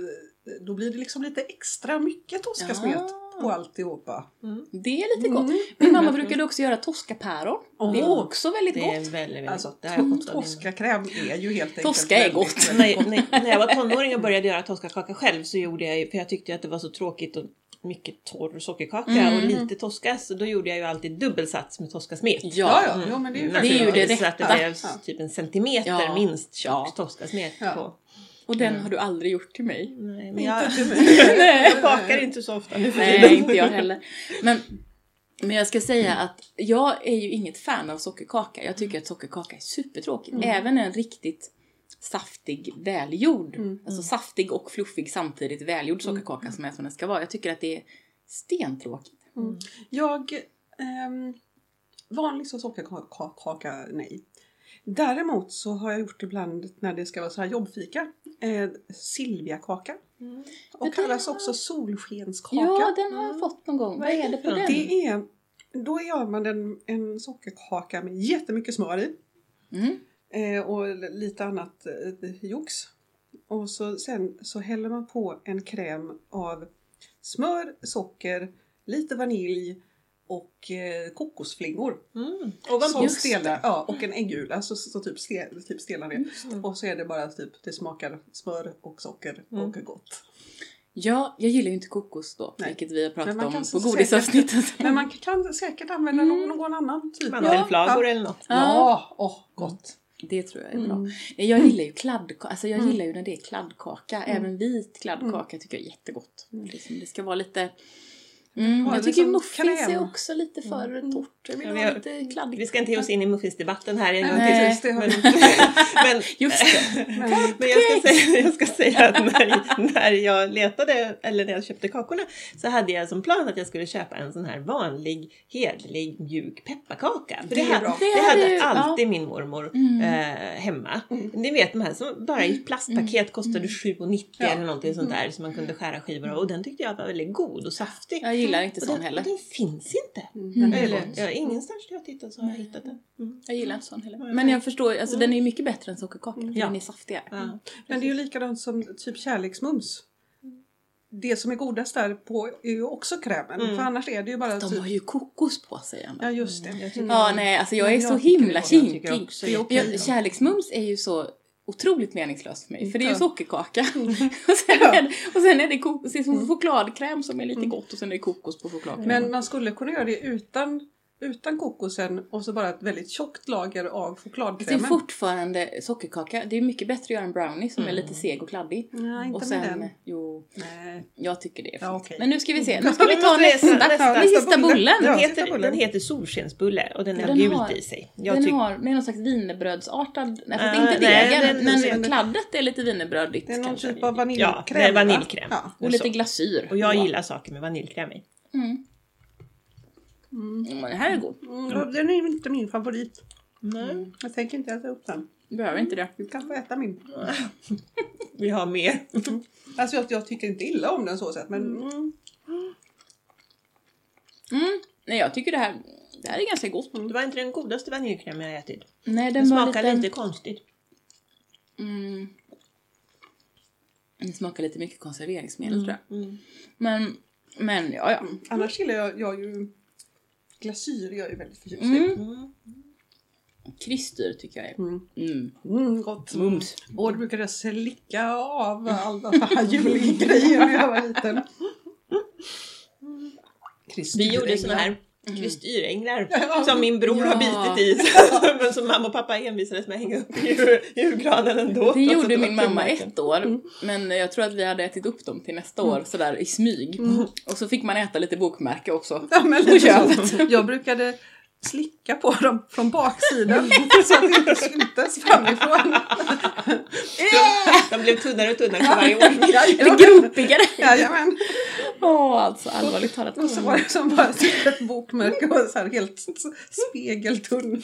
[SPEAKER 3] då blir det liksom lite extra mycket toskasmet
[SPEAKER 1] Ja.
[SPEAKER 3] På alltihopa.
[SPEAKER 1] Det är lite
[SPEAKER 3] Mm.
[SPEAKER 1] gott. Min mamma brukade också göra toskapäron. Det är också väldigt
[SPEAKER 2] Det är
[SPEAKER 1] gott.
[SPEAKER 2] väldigt, väldigt
[SPEAKER 3] Alltså
[SPEAKER 2] gott. Det
[SPEAKER 3] toskakräm är ju helt enkelt
[SPEAKER 1] Toska är
[SPEAKER 3] väldigt,
[SPEAKER 1] gott.
[SPEAKER 3] väldigt
[SPEAKER 2] när, när, när jag var tonåring och började göra toskakaka själv så gjorde jag för jag tyckte att det var så tråkigt och mycket torr sockerkaka
[SPEAKER 1] Mm.
[SPEAKER 2] och lite toska så då gjorde jag ju alltid dubbelsats med toskasmet.
[SPEAKER 3] Ja,
[SPEAKER 1] Ja.
[SPEAKER 3] ja, jo, men det är ju
[SPEAKER 2] Mm.
[SPEAKER 1] Det är ju det
[SPEAKER 2] Så att det
[SPEAKER 1] rätta.
[SPEAKER 2] blev
[SPEAKER 3] Ja.
[SPEAKER 2] typ en centimeter
[SPEAKER 1] Ja.
[SPEAKER 2] minst tjock
[SPEAKER 1] Ja.
[SPEAKER 2] toskasmet
[SPEAKER 3] Ja.
[SPEAKER 2] på.
[SPEAKER 1] Och den har du aldrig gjort till mig.
[SPEAKER 2] Nej, men jag,
[SPEAKER 1] Nej.
[SPEAKER 2] jag bakar inte så ofta nu för
[SPEAKER 1] Nej, inte jag heller. Men, men jag ska säga att jag är ju inget fan av sockerkaka. Jag tycker att sockerkaka är supertråkigt. Även en riktigt saftig, välgjord, alltså saftig och fluffig samtidigt välgjord sockerkaka som är som den ska vara. Jag tycker att det är stentråkigt.
[SPEAKER 3] Jag... Ehm, vanlig så sockerkaka, nej. Däremot så har jag gjort ibland när det ska vara så här jobbfika. Eh, Silviakaka. Och
[SPEAKER 1] Det där
[SPEAKER 3] kallas
[SPEAKER 1] har-
[SPEAKER 3] också solskenskaka.
[SPEAKER 1] Ja, den har jag fått någon gång. Vad är det på den?
[SPEAKER 3] Det är, då gör man en, en sockerkaka med jättemycket smör i.
[SPEAKER 1] Mm.
[SPEAKER 3] Eh, och lite annat eh, jox. Och så, sen så häller man på en kräm av smör, socker, lite vanilj och eh, kokosflingor.
[SPEAKER 2] Mm.
[SPEAKER 3] Som
[SPEAKER 2] Ovanpå.
[SPEAKER 1] Just
[SPEAKER 3] stelnar, ja, och en äggula så, så typ, stel, typ stelnar det. Och så är det bara typ, det smakar smör och socker och gott.
[SPEAKER 1] Ja, jag gillar ju inte kokos då,
[SPEAKER 3] Nej.
[SPEAKER 1] vilket vi har pratat om på
[SPEAKER 3] så
[SPEAKER 1] godisavsnittet.
[SPEAKER 3] Men man kan säkert använda någon, någon annan typ.
[SPEAKER 2] Mandelflagor eller något.
[SPEAKER 3] Ja, åh gott.
[SPEAKER 1] Det tror jag är bra.
[SPEAKER 3] Mm.
[SPEAKER 1] Jag gillar ju kladdkaka, alltså jag gillar ju när det är kladdkaka. Även vit kladdkaka tycker jag är jättegott. Liksom, det ska vara lite... Mm,
[SPEAKER 3] Ja,
[SPEAKER 1] jag tycker
[SPEAKER 3] som
[SPEAKER 1] muffins
[SPEAKER 3] kräm.
[SPEAKER 1] är också lite för torrt. Jag vill
[SPEAKER 2] Ja, vi
[SPEAKER 1] ha lite kladdigt.
[SPEAKER 2] Vi ska inte ge oss in i muffinsdebatten här en gång till. Men, men,
[SPEAKER 1] Just det.
[SPEAKER 3] Men,
[SPEAKER 2] jag, ska säga, jag ska säga att när, när jag letade, eller när jag köpte kakorna, så hade jag som plan att jag skulle köpa en sån här vanlig, hederlig, mjuk pepparkaka. För det,
[SPEAKER 3] Det
[SPEAKER 2] hade, det
[SPEAKER 1] Det hade ju-
[SPEAKER 2] alltid min mormor
[SPEAKER 1] Mm.
[SPEAKER 2] eh, hemma. Ni vet de här som bara i plastpaket kostade 7,90
[SPEAKER 3] Ja.
[SPEAKER 2] eller någonting sånt där som man kunde skära skivor av. Och den tyckte jag var väldigt god och saftig.
[SPEAKER 1] Jag gillar inte sån heller.
[SPEAKER 2] den finns inte.
[SPEAKER 3] är
[SPEAKER 2] Eller,
[SPEAKER 3] gott.
[SPEAKER 2] ja, ingenstans där jag har tittat så har jag hittat den. Mm.
[SPEAKER 1] Jag gillar inte sån heller. Men jag förstår, alltså den är ju mycket bättre än sockerkaka.
[SPEAKER 2] Ja.
[SPEAKER 1] den är saftigare.
[SPEAKER 2] Ja.
[SPEAKER 3] Men det är ju likadant som typ kärleksmums. Det som är godast där på är ju också krämen.
[SPEAKER 2] Mm.
[SPEAKER 3] För annars är det ju bara
[SPEAKER 1] De
[SPEAKER 3] typ...
[SPEAKER 1] har ju kokos på sig Anna.
[SPEAKER 3] Ja just det.
[SPEAKER 2] Jag tycker-
[SPEAKER 1] Ja, nej, alltså jag är så
[SPEAKER 3] jag tycker
[SPEAKER 1] himla
[SPEAKER 2] jag
[SPEAKER 1] kinkig. Jag, kärleksmums är ju så otroligt meningslöst för mig. För det är ju sockerkaka. och, sen är det, och sen är det som chokladkräm som är lite gott och sen är det kokos på chokladkräm.
[SPEAKER 3] Men man skulle kunna göra det utan, utan kokosen och så bara ett väldigt tjockt lager av
[SPEAKER 1] det är
[SPEAKER 3] chokladkrämen.
[SPEAKER 1] fortfarande sockerkaka. Det är mycket bättre att göra en brownie som är lite seg och kladdig.
[SPEAKER 3] Nej, inte
[SPEAKER 1] och
[SPEAKER 3] med
[SPEAKER 1] sen,
[SPEAKER 3] den.
[SPEAKER 1] jo,
[SPEAKER 3] Nej.
[SPEAKER 1] jag tycker det är fint.
[SPEAKER 3] Ja, okej.
[SPEAKER 1] Men nu ska vi se, nu ska vi ta nästa, nästa,
[SPEAKER 2] nästa.
[SPEAKER 1] sista bullen.
[SPEAKER 2] Den heter,
[SPEAKER 3] bullen.
[SPEAKER 2] den heter solskensbulle och den
[SPEAKER 1] Den
[SPEAKER 2] gult i sig. Jag
[SPEAKER 1] Den har, det är någon slags wienerbrödsartad, nej
[SPEAKER 2] Ah,
[SPEAKER 1] inte degen, men kladdet är lite wienerbrödigt
[SPEAKER 3] Det är någon
[SPEAKER 1] kanske.
[SPEAKER 3] typ av vaniljkräm.
[SPEAKER 2] Ja, är vaniljkräm.
[SPEAKER 3] Ja.
[SPEAKER 1] Och lite glasyr.
[SPEAKER 2] Och jag
[SPEAKER 1] Ja.
[SPEAKER 2] gillar saker med vaniljkräm i.
[SPEAKER 1] Mm. Mm, men det här är god.
[SPEAKER 3] Mm, den är inte min favorit.
[SPEAKER 2] Nej.
[SPEAKER 3] Jag tänker inte äta upp den.
[SPEAKER 1] Behöver inte det.
[SPEAKER 3] Du kan få äta min.
[SPEAKER 2] Vi har mer.
[SPEAKER 3] Alltså jag, jag tycker inte illa om den så sett men mm.
[SPEAKER 1] Mm. Nej, jag tycker det här, det här är ganska gott.
[SPEAKER 2] Det var inte den godaste vaniljkräm jag ätit.
[SPEAKER 1] Nej, den,
[SPEAKER 2] Den smakar
[SPEAKER 1] lite...
[SPEAKER 2] lite konstigt.
[SPEAKER 1] Mm. Den smakar lite mycket konserveringsmedel tror jag.
[SPEAKER 2] Mm.
[SPEAKER 1] Men, men ja, ja.
[SPEAKER 3] annars gillar jag, jag ju glasyr. Jag är väldigt förtjust i.
[SPEAKER 1] Mm.
[SPEAKER 2] Mm.
[SPEAKER 1] Kryssdyr tycker jag är.
[SPEAKER 3] Mm.
[SPEAKER 1] Mm.
[SPEAKER 3] Mm, gott.
[SPEAKER 1] Mums.
[SPEAKER 3] Och då brukade jag slicka av alla julgrejer när jag var liten.
[SPEAKER 2] Vi gjorde såna här
[SPEAKER 1] Mm.
[SPEAKER 3] Ja.
[SPEAKER 2] som min bror har
[SPEAKER 1] Ja.
[SPEAKER 2] bitit i. Men som mamma och pappa envisades med att hänga upp i jul- julgranen ändå.
[SPEAKER 1] Det gjorde min mamma ett år,
[SPEAKER 3] Mm.
[SPEAKER 1] men jag tror att vi hade ätit upp dem till nästa år sådär i smyg. Och så fick man äta lite bokmärke också.
[SPEAKER 3] Ja,
[SPEAKER 1] På köpet.
[SPEAKER 3] Jag brukade slicka på dem från baksidan så att det inte syntes framifrån.
[SPEAKER 2] De blev tunnare och tunnare för varje år.
[SPEAKER 1] Eller gropigare!
[SPEAKER 3] Jajamän.
[SPEAKER 1] Åh, alltså allvarligt talat.
[SPEAKER 3] Och så var det som bara ett bokmärke och så här helt spegeltunn.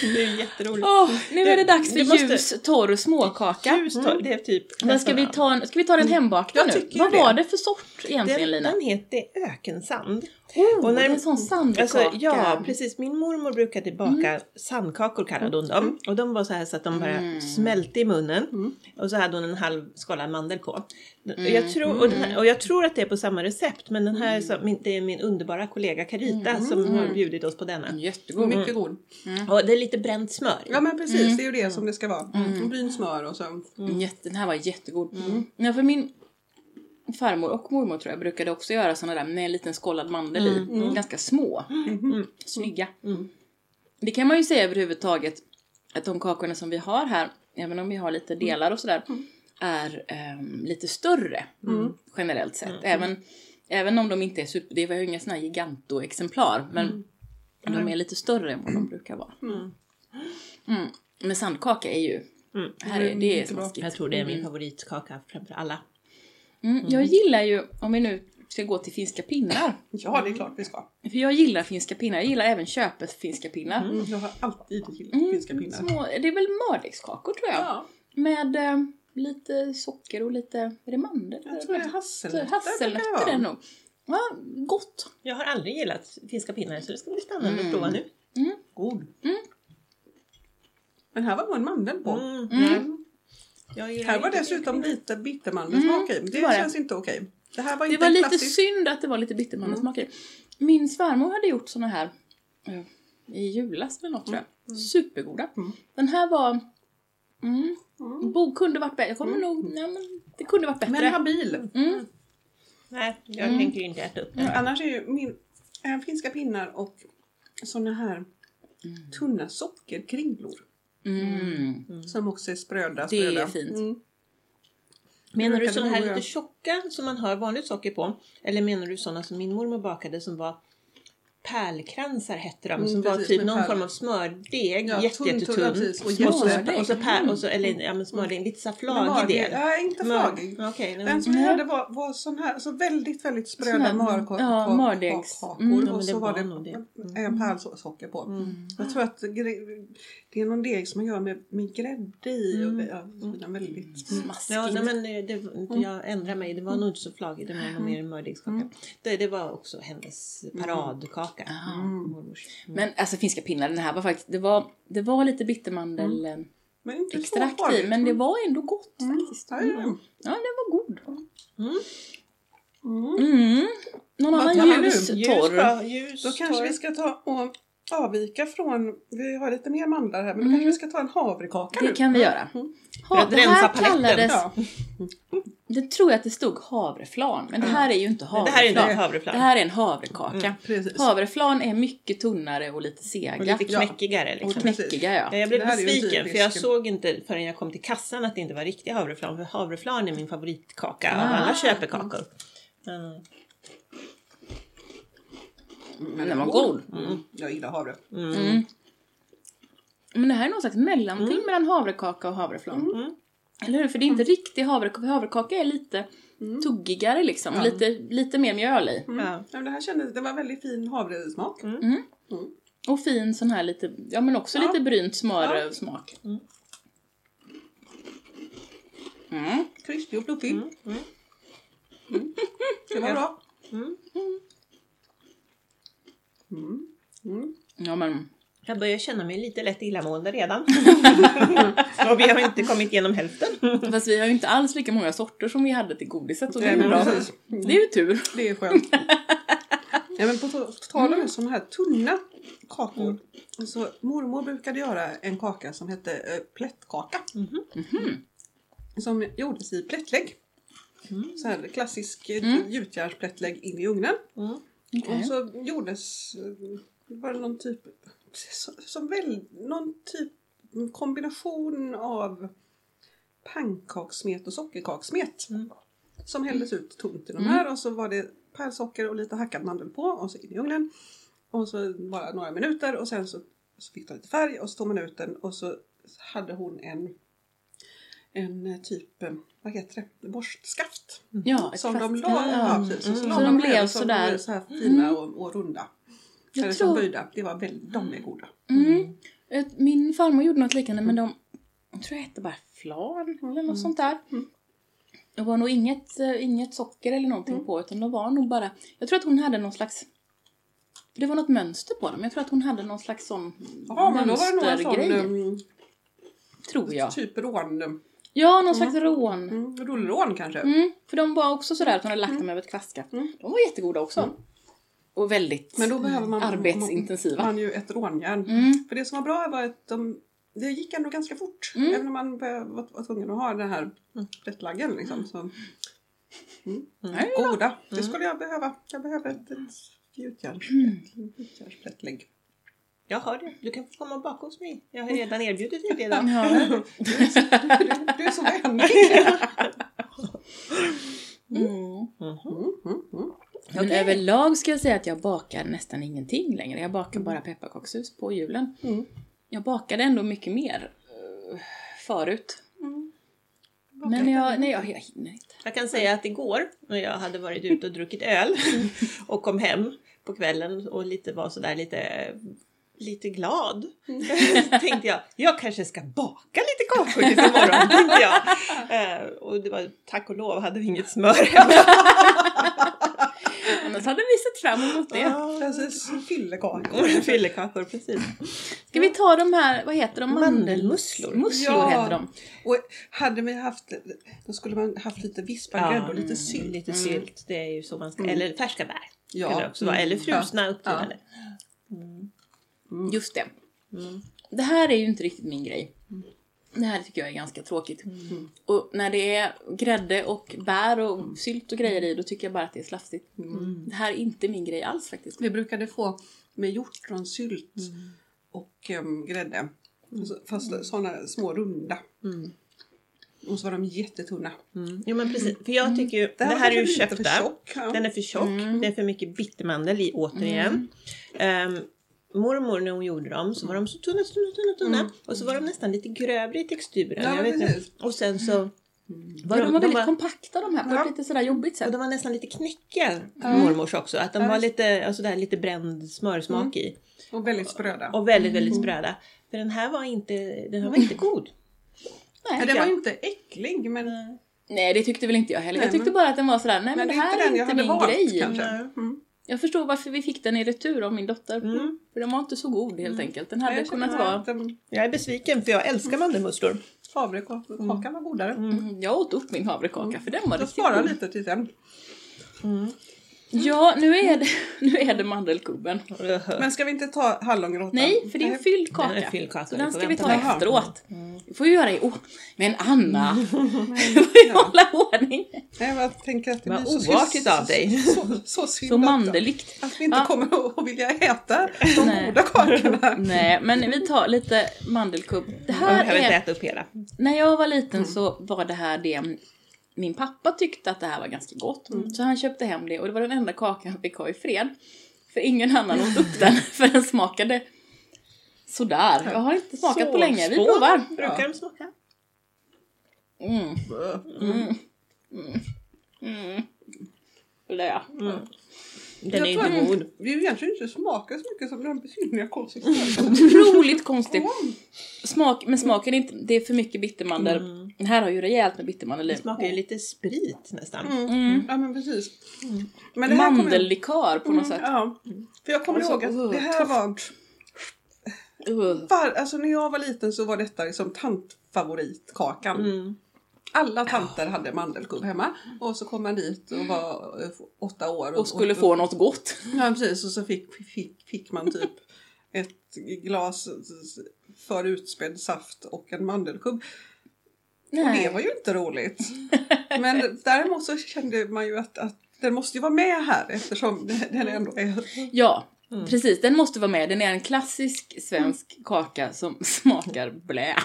[SPEAKER 2] Det är jätteroligt.
[SPEAKER 1] Åh, nu är det dags för
[SPEAKER 2] du måste-
[SPEAKER 1] ljus, torr småkaka.
[SPEAKER 2] Ljus, det är typ...
[SPEAKER 1] Men ska vi ta, en, ska vi ta den hembakta nu? Vad
[SPEAKER 3] det.
[SPEAKER 1] var det för sort egentligen
[SPEAKER 2] den,
[SPEAKER 1] Lina?
[SPEAKER 2] den heter ökensand.
[SPEAKER 1] Oh,
[SPEAKER 2] och när-
[SPEAKER 1] det är en sån sandkaka.
[SPEAKER 2] Alltså, ja, precis. Min mormor brukade baka sandkakor kallade hon dem. Och de var så här så att de bara smälte i munnen. Och så hade hon en halv skalad mandel på. Jag tror, och, här, och jag tror att det är på samma recept. Men den här, så, min, det är min underbara kollega Carita som har bjudit oss på denna.
[SPEAKER 1] Jättegod.
[SPEAKER 3] Mycket god.
[SPEAKER 2] Och det är lite bränt smör.
[SPEAKER 3] Ja men precis, det är ju det som det ska vara. Mm. Brynt smör och så.
[SPEAKER 1] Mm. Jätte, den här var jättegod. Ja, för min farmor och mormor tror jag brukade också göra såna där med en liten skållad mandel i. Ganska små. Snygga. Det kan man ju säga överhuvudtaget att de kakorna som vi har här, även om vi har lite delar och sådär, är ehm, lite större generellt sett. Även, även om de inte är super, det var ju inga här gigantoexemplar, men de är lite större än vad de brukar vara. Mm. Men sandkaka är ju, här är, det är smaskigt.
[SPEAKER 2] Jag tror det är min favoritkaka framför alla.
[SPEAKER 1] Mm, jag gillar ju, om vi nu ska gå till finska pinnar,
[SPEAKER 3] Ja det är klart vi ska.
[SPEAKER 1] för jag gillar finska pinnar, jag gillar även köpet finska pinnar.
[SPEAKER 3] Mm, jag har alltid gillat
[SPEAKER 1] Mm,
[SPEAKER 3] finska pinnar.
[SPEAKER 1] Små, det är väl mördegskakor tror jag.
[SPEAKER 3] Ja,
[SPEAKER 1] Med eh, lite socker och lite, är det mandel?
[SPEAKER 3] jag tror det är hasselnötter.
[SPEAKER 1] Hasselnötter är det nog. Ja, gott.
[SPEAKER 2] Jag har aldrig gillat finska pinnar så det ska bli spännande att prova nu.
[SPEAKER 3] God. Men här var nog en mandel på.
[SPEAKER 2] Mm.
[SPEAKER 1] Mm.
[SPEAKER 3] Här var dessutom lite bittermandelsmak i. Det
[SPEAKER 1] det.
[SPEAKER 3] känns inte okej. Det här var
[SPEAKER 1] Det
[SPEAKER 3] inte
[SPEAKER 1] var lite
[SPEAKER 3] klassiskt.
[SPEAKER 1] synd att det var lite bittermandelsmak i. Min svärmor hade gjort såna här eh, i julas eller något tror jag. Supergoda. Den här var... Mm, bo, kunde varit bättre. Jag kommer nog... Ja, men det kunde varit bättre.
[SPEAKER 3] Men habil.
[SPEAKER 1] Mm.
[SPEAKER 2] Nej, jag tänker inte äta upp den.
[SPEAKER 3] Annars är ju min, äh, finska pinnar och såna här tunna sockerkringlor.
[SPEAKER 1] Mm.
[SPEAKER 3] Som också är spröda.
[SPEAKER 1] Det är
[SPEAKER 3] spröda.
[SPEAKER 1] fint.
[SPEAKER 3] Mm.
[SPEAKER 2] Menar du sådana här lite tjocka som man har vanligt socker på? Eller menar du sådana som min mormor bakade som var pärlkransar hette de,
[SPEAKER 3] Mm,
[SPEAKER 2] som var typ någon
[SPEAKER 3] pärl.
[SPEAKER 2] form av smördeg,
[SPEAKER 3] Ja,
[SPEAKER 2] jätte,
[SPEAKER 3] tunn, tunn,
[SPEAKER 2] jättetunn.
[SPEAKER 3] och
[SPEAKER 2] Och och så, pär, och så eller ja men smördeg, lite så flagig
[SPEAKER 3] det-
[SPEAKER 2] del.
[SPEAKER 3] Ja, inte
[SPEAKER 2] Mör-
[SPEAKER 3] flagig.
[SPEAKER 2] Okej, nej,
[SPEAKER 3] Den
[SPEAKER 2] men-
[SPEAKER 3] som vi hade var, var sån här, så väldigt, väldigt spröda
[SPEAKER 1] här,
[SPEAKER 3] markakor.
[SPEAKER 1] ja, mardegs. Mm.
[SPEAKER 3] Mm. Och så var det en pärlsocker på. Jag tror att det är någon deg som man gör med, med grädde i. Och, ja, så blir den väldigt...
[SPEAKER 1] Smaskigt.
[SPEAKER 2] Ja, nej, men eh, det, jag ändrar mig. Det var nog inte så flagigt. Det var nog mer en mördegskaka. Det, det var också hennes paradkaka.
[SPEAKER 1] Men alltså finska pinnar, den här var faktiskt, det var, det var lite bittermandel eh,
[SPEAKER 3] Men inte så
[SPEAKER 1] extrakt i,
[SPEAKER 3] farligt.
[SPEAKER 1] men det var ändå gott faktiskt.
[SPEAKER 3] Ja, ja.
[SPEAKER 1] Ja, den var god.
[SPEAKER 2] Mm.
[SPEAKER 1] Mm. Någon
[SPEAKER 3] Vad
[SPEAKER 1] annan ljus,
[SPEAKER 2] Ljus,
[SPEAKER 1] torr?
[SPEAKER 2] ja, ljus,
[SPEAKER 3] Då kanske
[SPEAKER 2] torr.
[SPEAKER 3] vi ska ta och avvika från, vi har lite mer mandlar här, men då kanske vi ska ta en havrekaka
[SPEAKER 1] Det
[SPEAKER 3] nu.
[SPEAKER 1] kan vi göra.
[SPEAKER 2] För att
[SPEAKER 1] det
[SPEAKER 2] rensa
[SPEAKER 1] här
[SPEAKER 2] paletten.
[SPEAKER 1] kallades,
[SPEAKER 3] Ja.
[SPEAKER 1] det tror jag att det stod havreflan, men det här är ju inte
[SPEAKER 2] Men det här är
[SPEAKER 1] havreflan.
[SPEAKER 2] inte havreflan.
[SPEAKER 1] Det här är en havrekaka.
[SPEAKER 3] Precis.
[SPEAKER 1] Havreflan är mycket tunnare och lite sega.
[SPEAKER 2] Och lite knäckigare
[SPEAKER 3] Och
[SPEAKER 2] liksom.
[SPEAKER 3] precis.
[SPEAKER 1] knäckiga ja.
[SPEAKER 2] Ja, Jag blev
[SPEAKER 3] Det
[SPEAKER 2] besviken för jag såg inte förrän jag kom till kassan att det inte var riktig havreflan. För havreflan är min favoritkaka av
[SPEAKER 1] Ah.
[SPEAKER 2] alla köpekakor. Mm.
[SPEAKER 3] Men
[SPEAKER 1] Den var god.
[SPEAKER 3] Mm. Jag gillar havre.
[SPEAKER 1] Mm. Men det här är någon slags mellanting mellan havrekaka och havreflan.
[SPEAKER 2] Mm.
[SPEAKER 1] Eller hur? För det är inte riktig havrekaka. Havrekaka är lite tuggigare liksom. Lite, lite mer mjöl i.
[SPEAKER 3] Mm.
[SPEAKER 2] Ja.
[SPEAKER 3] Ja, men det här kändes, det var väldigt fin havresmak.
[SPEAKER 1] Och fin sån här lite, ja men också
[SPEAKER 3] Ja.
[SPEAKER 1] lite brynt smörsmak. Mm. Mm.
[SPEAKER 3] Krispig och fluffig.
[SPEAKER 2] Mm. Mm.
[SPEAKER 3] Det var bra.
[SPEAKER 2] Mm.
[SPEAKER 3] Mm. Mm.
[SPEAKER 1] Ja men,
[SPEAKER 2] Jag börjar känna mig lite lätt illamående redan. och vi har inte kommit igenom hälften.
[SPEAKER 1] fast vi har ju inte alls lika många sorter som vi hade till godiset och det är
[SPEAKER 3] men
[SPEAKER 1] bra. Det är ju tur.
[SPEAKER 3] Det är skönt. Ja, men på tal om sådana här tunna kakor. Så mormor brukade göra en kaka som hette äh, plättkaka. Som gjordes i plättlägg. Så här klassisk mm. gjutjärnsplättlägg in i ugnen.
[SPEAKER 2] Mm.
[SPEAKER 3] Och så gjordes eh, var det någon typ som väl, någon typ kombination av pannkaksmet och sockerkakssmet.
[SPEAKER 2] Mm.
[SPEAKER 3] Som hälldes ut tunt i de här och så var det pärlsocker och lite hackad mandel på och så in i ugnen. Och så bara några minuter och sen så, så fick det lite färg och så tog man ut den och så hade hon en en eh, typ, eh, vad heter det, borstskaft.
[SPEAKER 1] Ja, ett
[SPEAKER 3] Som de la, ja, precis.
[SPEAKER 2] Mm.
[SPEAKER 3] la
[SPEAKER 1] Så de blev
[SPEAKER 3] så
[SPEAKER 1] sådär-
[SPEAKER 3] De så här fina och, och runda.
[SPEAKER 1] Jag
[SPEAKER 3] Eller
[SPEAKER 1] tror-
[SPEAKER 3] som böjda. Det var väldigt, de är goda.
[SPEAKER 1] Mm. Min farmor gjorde något liknande men de, jag tror det hette bara flan eller något sånt där. Det var nog inget, eh, inget socker eller någonting på utan det var nog bara, jag tror att hon hade någon slags det var något mönster på dem. Jag tror att hon hade någon slags sån
[SPEAKER 3] Ja, men då var det nog en sån
[SPEAKER 1] mönstergrej.
[SPEAKER 3] um,
[SPEAKER 1] tror jag.
[SPEAKER 3] typ rån,
[SPEAKER 1] Ja, någon slags rån.
[SPEAKER 3] mm, rullrån kanske.
[SPEAKER 1] Mm, för de var också sådär att hon hade lagt dem över ett kvastskaft.
[SPEAKER 3] Mm.
[SPEAKER 1] De var jättegoda också. Och väldigt
[SPEAKER 3] Men då behöver man,
[SPEAKER 1] arbetsintensiva.
[SPEAKER 3] man ju ett rånjärn.
[SPEAKER 1] Mm.
[SPEAKER 3] För det som var bra var att de, det gick ändå ganska fort.
[SPEAKER 1] Mm.
[SPEAKER 3] Även om man var, var tvungen att ha den här plättlaggen. Liksom, så. Mm.
[SPEAKER 1] Nej,
[SPEAKER 3] Goda, det skulle jag behöva. Jag behöver ett, ett gjutjärns-
[SPEAKER 1] Mm.
[SPEAKER 3] gjutjärnsplättlägg.
[SPEAKER 2] Jag har det. Du kan få komma bak hos mig. Jag har redan erbjudit dig det idag.
[SPEAKER 1] Ja.
[SPEAKER 3] Du, du är så vänlig!
[SPEAKER 1] Mm.
[SPEAKER 3] Mm, mm, mm.
[SPEAKER 1] Men
[SPEAKER 2] Okej.
[SPEAKER 1] överlag ska jag säga att jag bakar nästan ingenting längre. Jag bakar bara pepparkakshus på julen.
[SPEAKER 3] Mm.
[SPEAKER 1] Jag bakade ändå mycket mer eh, förut.
[SPEAKER 3] Mm.
[SPEAKER 1] Men jag, nej, jag, jag hinner inte.
[SPEAKER 2] Jag kan säga att igår när jag hade varit ute och druckit öl och kom hem på kvällen och lite var sådär lite lite glad. tänkte jag, jag kanske ska baka lite kakor till imorgon. tänkte jag. Eh, och det var tack och lov hade vi inget smör hemma.
[SPEAKER 1] Annars hade vi sett fram emot det.
[SPEAKER 3] Precis, fyllekakor.
[SPEAKER 2] Fyllekakor, precis.
[SPEAKER 1] Ska vi ta de här, vad heter de?
[SPEAKER 2] Mandelmusslor.
[SPEAKER 1] Musslor
[SPEAKER 3] Ja.
[SPEAKER 1] heter de.
[SPEAKER 3] Och hade vi haft, då skulle man haft lite vispad grädde och lite sylt.
[SPEAKER 2] Lite sylt, det är ju så man ska,
[SPEAKER 3] Mm.
[SPEAKER 2] eller färska bär.
[SPEAKER 3] Ja.
[SPEAKER 2] Det också vara, eller frusna upptinade.
[SPEAKER 1] Just det.
[SPEAKER 2] Mm.
[SPEAKER 1] Det här är ju inte riktigt min grej. Det här tycker jag är ganska tråkigt.
[SPEAKER 3] Mm.
[SPEAKER 1] Och när det är grädde och bär och sylt och grejer i, då tycker jag bara att det är slafsigt.
[SPEAKER 3] Mm.
[SPEAKER 1] Det här är inte min grej alls faktiskt.
[SPEAKER 3] Vi brukade få med hjortronsylt och um, grädde. Så- Fast sådana små runda.
[SPEAKER 2] Mm.
[SPEAKER 3] Och så var de jättetunna.
[SPEAKER 2] Mm. Jo men precis, för jag tycker ju, det
[SPEAKER 3] var
[SPEAKER 2] här är ju köpta.
[SPEAKER 3] tjock, ja.
[SPEAKER 2] Den är för tjock, det är för mycket bittermandel i återigen.Hm, mormor när hon gjorde dem så var de så tunna, tunna, tunna, tunna. Och så var de nästan lite grövre i texturen.
[SPEAKER 3] Ja,
[SPEAKER 2] jag vet inte. Och sen så var
[SPEAKER 1] Var de, var väldigt
[SPEAKER 2] var,
[SPEAKER 1] kompakta de här på
[SPEAKER 3] Ja.
[SPEAKER 1] ett lite sådär jobbigt
[SPEAKER 2] och
[SPEAKER 1] sätt.
[SPEAKER 2] de var nästan lite knäckiga, mormors också. Att de
[SPEAKER 3] Ja,
[SPEAKER 2] var lite, alltså där, lite bränd smörsmak i.
[SPEAKER 3] Och väldigt spröda.
[SPEAKER 2] Och väldigt, väldigt spröda. För den här var inte, den här var inte god.
[SPEAKER 3] ja,
[SPEAKER 1] Nej,
[SPEAKER 3] den var
[SPEAKER 2] ja.
[SPEAKER 3] ju inte äcklig men,
[SPEAKER 1] nej, det tyckte väl inte jag heller.
[SPEAKER 3] Nej,
[SPEAKER 1] jag tyckte
[SPEAKER 3] men-
[SPEAKER 1] bara att den var sådär, nej men,
[SPEAKER 3] men
[SPEAKER 1] det
[SPEAKER 3] det är
[SPEAKER 1] här
[SPEAKER 3] inte den
[SPEAKER 1] är
[SPEAKER 3] jag
[SPEAKER 1] inte
[SPEAKER 3] hade
[SPEAKER 1] min
[SPEAKER 3] valt
[SPEAKER 1] grej.
[SPEAKER 3] kanske. Mm.
[SPEAKER 1] Jag förstår varför vi fick den i retur av min dotter.
[SPEAKER 2] Mm.
[SPEAKER 1] För den var inte så god helt enkelt. Den hade
[SPEAKER 3] Jag
[SPEAKER 1] kunnat vara...
[SPEAKER 2] Jag är besviken för jag älskar mandelmusslor.
[SPEAKER 3] Havrekakan var godare.
[SPEAKER 1] Mm, Jag åt upp min havrekaka för den var
[SPEAKER 3] Jag
[SPEAKER 1] riktigt
[SPEAKER 3] sparar
[SPEAKER 1] god.
[SPEAKER 3] lite till sen.
[SPEAKER 1] Ja, nu är det, nu är det mandelkubben.
[SPEAKER 3] Men ska vi inte ta hallongrottan?
[SPEAKER 1] Nej, för det är en fylld
[SPEAKER 2] Den är
[SPEAKER 1] kaka.
[SPEAKER 2] fylld kaka,
[SPEAKER 1] Så
[SPEAKER 2] vi
[SPEAKER 1] den ska vi ta
[SPEAKER 2] med.
[SPEAKER 1] efteråt. Det får vi göra i... Oh, men Anna! Du får ju hålla ordning.
[SPEAKER 3] Nej, jag tänker att det
[SPEAKER 2] Vad
[SPEAKER 3] blir så
[SPEAKER 2] oartigt av dig.
[SPEAKER 3] Så, så
[SPEAKER 1] Så
[SPEAKER 3] att-
[SPEAKER 1] mandeligt.
[SPEAKER 3] Att vi inte
[SPEAKER 1] Ja.
[SPEAKER 3] kommer att vilja äta de
[SPEAKER 1] Nej.
[SPEAKER 3] goda kakorna.
[SPEAKER 1] Nej, men vi tar lite mandelkubb. Det här
[SPEAKER 2] behöver inte
[SPEAKER 1] är...
[SPEAKER 2] äta upp hela.
[SPEAKER 1] När jag var liten så var det här det min pappa tyckte att det här var ganska gott. Så han köpte hem det och det var den enda kakan han fick ha i fred. För ingen annan åt upp den för den smakade sådär. Jag har inte smakat på länge. Vi provar.
[SPEAKER 2] Brukar
[SPEAKER 3] Ja.
[SPEAKER 2] de smaka?
[SPEAKER 1] Mm. Mm. Mm. Blö.
[SPEAKER 2] Den är
[SPEAKER 3] Jag
[SPEAKER 2] inte god.
[SPEAKER 3] Vi egentligen inte smakar så mycket som den besynnerliga konsistensen.
[SPEAKER 1] Otroligt konstigt. Smak, men smaken är inte, det är för mycket bittermandel.
[SPEAKER 2] Mm.
[SPEAKER 1] Den här har ju rejält med bittermandel.
[SPEAKER 2] Det smakar ju lite sprit nästan.
[SPEAKER 1] Mm.
[SPEAKER 3] Ja men precis. Men det här
[SPEAKER 1] Mandellikör på något sätt.
[SPEAKER 3] Ja. För jag kommer ihåg att det här var...
[SPEAKER 1] Uh.
[SPEAKER 3] Var, alltså när jag var liten så var detta liksom tantfavoritkakan. Alla tanter hade mandelkubb hemma. Och så kom man dit och var eh, åtta år.
[SPEAKER 1] Och skulle få något gott.
[SPEAKER 3] Ja precis och så fick, fick, fick man typ ett glas för utspädd saft och en mandelkubb. Och det var ju inte roligt. Men däremot så kände man ju att, att den måste ju vara med här eftersom den ändå är...
[SPEAKER 1] Ja, precis. Den måste vara med. Den är en klassisk svensk kaka som smakar blä.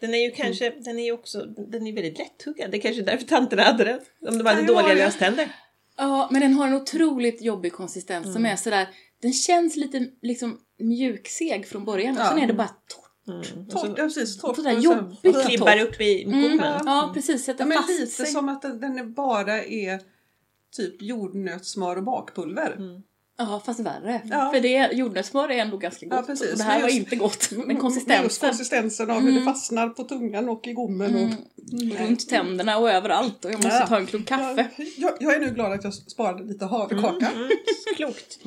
[SPEAKER 2] Den är ju kanske, den är ju också, den är väldigt lättuggad. Det är kanske är därför tanterna hade den. Om de hade
[SPEAKER 3] Ja,
[SPEAKER 2] dåliga
[SPEAKER 3] ja.
[SPEAKER 2] löständer.
[SPEAKER 1] Ja, men den har en otroligt jobbig konsistens som är sådär, den känns lite liksom mjukseg från början och
[SPEAKER 3] Ja.
[SPEAKER 1] sen är det bara torrt.
[SPEAKER 2] Mm.
[SPEAKER 3] Torrt,
[SPEAKER 2] så
[SPEAKER 3] ja, precis, torrt.
[SPEAKER 1] Sådär
[SPEAKER 3] och
[SPEAKER 1] jobbigt.
[SPEAKER 2] och klibbar upp i
[SPEAKER 1] Mm,
[SPEAKER 2] gommen.
[SPEAKER 1] ja, precis. Sätter
[SPEAKER 3] Ja, men
[SPEAKER 1] fast
[SPEAKER 3] lite
[SPEAKER 1] sig.
[SPEAKER 3] som att den, den bara är typ jordnötssmör och bakpulver.
[SPEAKER 1] Ja, fast värre.
[SPEAKER 3] Ja.
[SPEAKER 1] För det, jordnötssmör är ändå ganska gott.
[SPEAKER 3] Ja, precis.
[SPEAKER 1] Och det här
[SPEAKER 3] Men
[SPEAKER 1] var
[SPEAKER 3] just-
[SPEAKER 1] inte gott. Men
[SPEAKER 3] Med just
[SPEAKER 1] konsistensen
[SPEAKER 3] konsistensen av hur det fastnar på tungan och i gommen. Och,
[SPEAKER 1] runt tänderna och överallt. Och jag måste
[SPEAKER 3] Ja.
[SPEAKER 1] ta en klunk kaffe.
[SPEAKER 3] Jag, jag, jag är nu glad att jag sparade lite havrekaka.
[SPEAKER 2] Mm, klokt.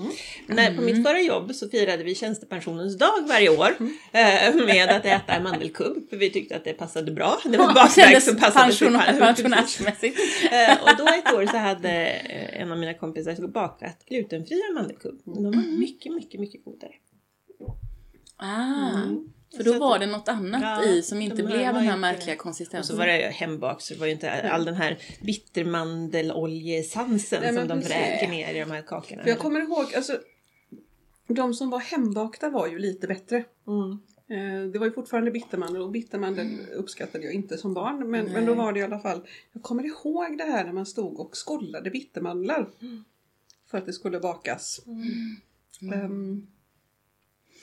[SPEAKER 2] När, på mitt förra jobb så firade vi tjänstepensionens dag varje år eh, med att äta en mandelkubb. För vi tyckte att det passade bra. Det var bakverk som passade pan-
[SPEAKER 1] pensionärsmässigt.
[SPEAKER 2] Eh, och då ett år så hade eh, en av mina kompisar bakat glutenfria mandelkubb. De var mycket, mycket, mycket godare.
[SPEAKER 1] Ah, för
[SPEAKER 2] Så
[SPEAKER 1] då var det något annat
[SPEAKER 2] Ja,
[SPEAKER 1] i som inte
[SPEAKER 2] de
[SPEAKER 1] blev den här
[SPEAKER 2] inte-
[SPEAKER 1] märkliga
[SPEAKER 2] Och
[SPEAKER 1] konsistensen.
[SPEAKER 2] så var det hembakt så det var ju inte all den här bittermandeloljesansen
[SPEAKER 3] Nej,
[SPEAKER 2] som de vräker ner i de här kakorna.
[SPEAKER 3] För jag kommer ihåg, alltså, de som var hembakta var ju lite bättre.
[SPEAKER 2] Mm.
[SPEAKER 3] Eh, Det var ju fortfarande bittermandel och bittermandel uppskattade jag inte som barn. Men, men då var det i alla fall, jag kommer ihåg det här när man stod och skållade bittermandlar. För att det skulle bakas.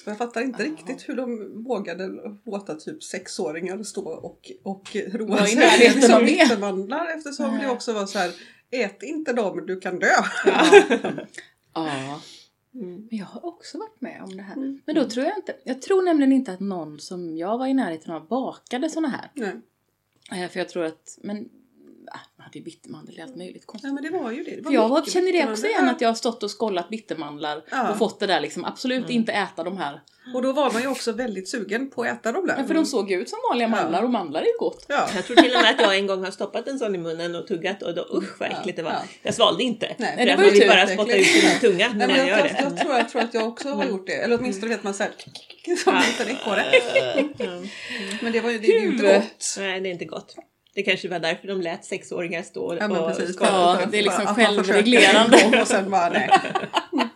[SPEAKER 3] Och jag fattar inte riktigt hur de vågade låta typ sexåringar stå och, och roa sig liksom
[SPEAKER 1] av det.
[SPEAKER 3] bittermandlar eftersom det också var så här Ät inte dem, du kan dö.
[SPEAKER 1] Ja.
[SPEAKER 2] Mm.
[SPEAKER 1] Men jag har också varit med om det här. Men då tror jag inte, jag tror nämligen inte att någon som jag var i närheten av bakade såna här.
[SPEAKER 3] Nej.
[SPEAKER 1] Eh, För jag tror att, men, man hade ju bittermandel i allt möjligt konstigt.
[SPEAKER 3] Ja men det var ju det. det var
[SPEAKER 1] För jag
[SPEAKER 3] mycket
[SPEAKER 1] känner det också igen att jag har stått och skollat bittermandlar
[SPEAKER 3] Ja.
[SPEAKER 1] och fått det där liksom, absolut inte äta de här.
[SPEAKER 3] Och då var man ju också väldigt sugen på att äta dem där.
[SPEAKER 1] Men för de såg ju ut som vanliga mandlar och mandlar är ju gott.
[SPEAKER 3] Ja.
[SPEAKER 2] Jag tror till och med att jag en gång har stoppat en sån i munnen och tuggat och då usch vad äckligt det var.
[SPEAKER 3] Ja.
[SPEAKER 2] Jag svalde inte.
[SPEAKER 3] Nej,
[SPEAKER 2] för
[SPEAKER 1] det
[SPEAKER 2] att
[SPEAKER 1] var ju
[SPEAKER 2] man vill bara spotta ut sin tunga
[SPEAKER 3] Nej,
[SPEAKER 2] när
[SPEAKER 3] men
[SPEAKER 2] man
[SPEAKER 3] jag,
[SPEAKER 2] gör
[SPEAKER 3] jag,
[SPEAKER 2] det.
[SPEAKER 3] jag, tror, jag tror att jag också har gjort det. Eller åtminstone vet man såhär som en liten ekorre.
[SPEAKER 2] Ja.
[SPEAKER 3] Men det var ju det är ju inte gott.
[SPEAKER 2] Nej, det är inte gott. Det kanske var därför de lät sexåringar stå och
[SPEAKER 3] Ja men precis.
[SPEAKER 2] skala.
[SPEAKER 1] Ja, det är liksom självreglerande.
[SPEAKER 3] Och sen bara nej.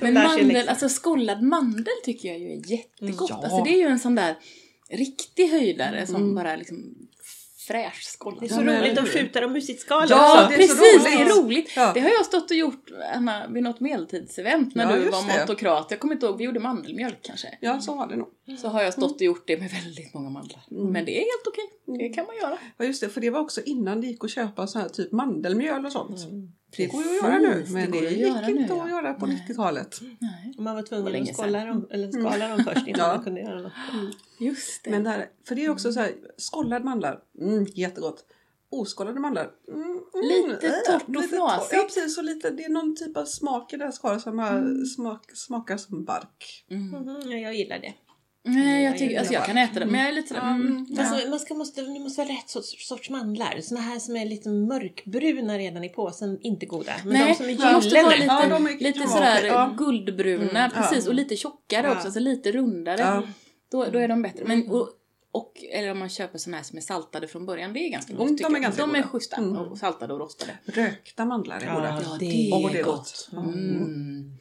[SPEAKER 1] Men mandel,
[SPEAKER 2] liksom.
[SPEAKER 1] alltså skållad mandel tycker jag ju är jättegott.
[SPEAKER 3] Ja.
[SPEAKER 1] Alltså det är ju en sån där riktig höjdare som bara liksom fräsch skållad.
[SPEAKER 2] Det är så roligt att skjuta dem ur sitt skal
[SPEAKER 1] Ja,
[SPEAKER 2] också.
[SPEAKER 3] det är så
[SPEAKER 1] precis!
[SPEAKER 3] roligt.
[SPEAKER 1] Det är roligt.
[SPEAKER 3] Ja.
[SPEAKER 1] Det har jag stått och gjort Anna, vid något medeltidsevent när
[SPEAKER 3] Ja,
[SPEAKER 1] du var motokrat. Jag kommer inte ihåg, vi gjorde mandelmjölk kanske.
[SPEAKER 3] Ja så var det nog.
[SPEAKER 1] Så har jag stått och gjort det med väldigt många mandlar. Men det är helt okej. Det kan man göra.
[SPEAKER 3] Ja just det, för det var också innan det gick att köpa så här typ mandelmjöl och sånt. Det går ju att göra nu.
[SPEAKER 1] det
[SPEAKER 3] Men det,
[SPEAKER 1] att
[SPEAKER 3] gick
[SPEAKER 1] göra nu,
[SPEAKER 3] inte
[SPEAKER 1] ja.
[SPEAKER 3] att göra på 90-talet.
[SPEAKER 1] Nej.
[SPEAKER 2] Man var
[SPEAKER 1] Det
[SPEAKER 2] tvungen att skala dem, eller skala dem först innan
[SPEAKER 3] Ja.
[SPEAKER 2] man kunde göra något.
[SPEAKER 1] Just det.
[SPEAKER 3] Men där, för det är också så här, skållad mandlar, mm, jättegott. Oskållade mandlar, mm, mm,
[SPEAKER 1] Lite
[SPEAKER 3] äh,
[SPEAKER 1] torrt och
[SPEAKER 3] lite
[SPEAKER 1] fnasigt.
[SPEAKER 3] Ja precis, och lite, det är någon typ av smak i det här skalet som har, smak, smakar som bark.
[SPEAKER 1] mm.
[SPEAKER 2] Mhm, ja, jag gillar det.
[SPEAKER 1] Nej, jag, tycker, alltså jag kan äta det. Men jag är lite. Mm, ja.
[SPEAKER 2] Alltså, man ska, måste, det måste vara rätt sorts, sorts mandlar. Såna här som är lite mörkbruna redan i påsen, inte goda. Men
[SPEAKER 1] Nej,
[SPEAKER 2] de som är
[SPEAKER 1] de måste vara
[SPEAKER 2] gyllene.
[SPEAKER 1] lite,
[SPEAKER 3] Ja,
[SPEAKER 1] lite sådär
[SPEAKER 3] ja.
[SPEAKER 1] guldbruna,
[SPEAKER 3] Mm,
[SPEAKER 1] precis. Och lite tjockare
[SPEAKER 3] Ja.
[SPEAKER 1] också, alltså lite rundare.
[SPEAKER 3] Ja.
[SPEAKER 1] Då, då är de bättre. Men, och, och, eller om man köper såna här som är saltade från början, det är ganska gott
[SPEAKER 3] Mm,
[SPEAKER 1] tycker
[SPEAKER 3] de är ganska
[SPEAKER 1] De är schyssta,
[SPEAKER 3] Mm.
[SPEAKER 1] och saltade och rostade.
[SPEAKER 3] Rökta mandlar är
[SPEAKER 2] Ja,
[SPEAKER 3] goda.
[SPEAKER 1] Ja,
[SPEAKER 2] det
[SPEAKER 1] är,
[SPEAKER 3] Åh, det är
[SPEAKER 1] gott.
[SPEAKER 3] gott.
[SPEAKER 1] Mm.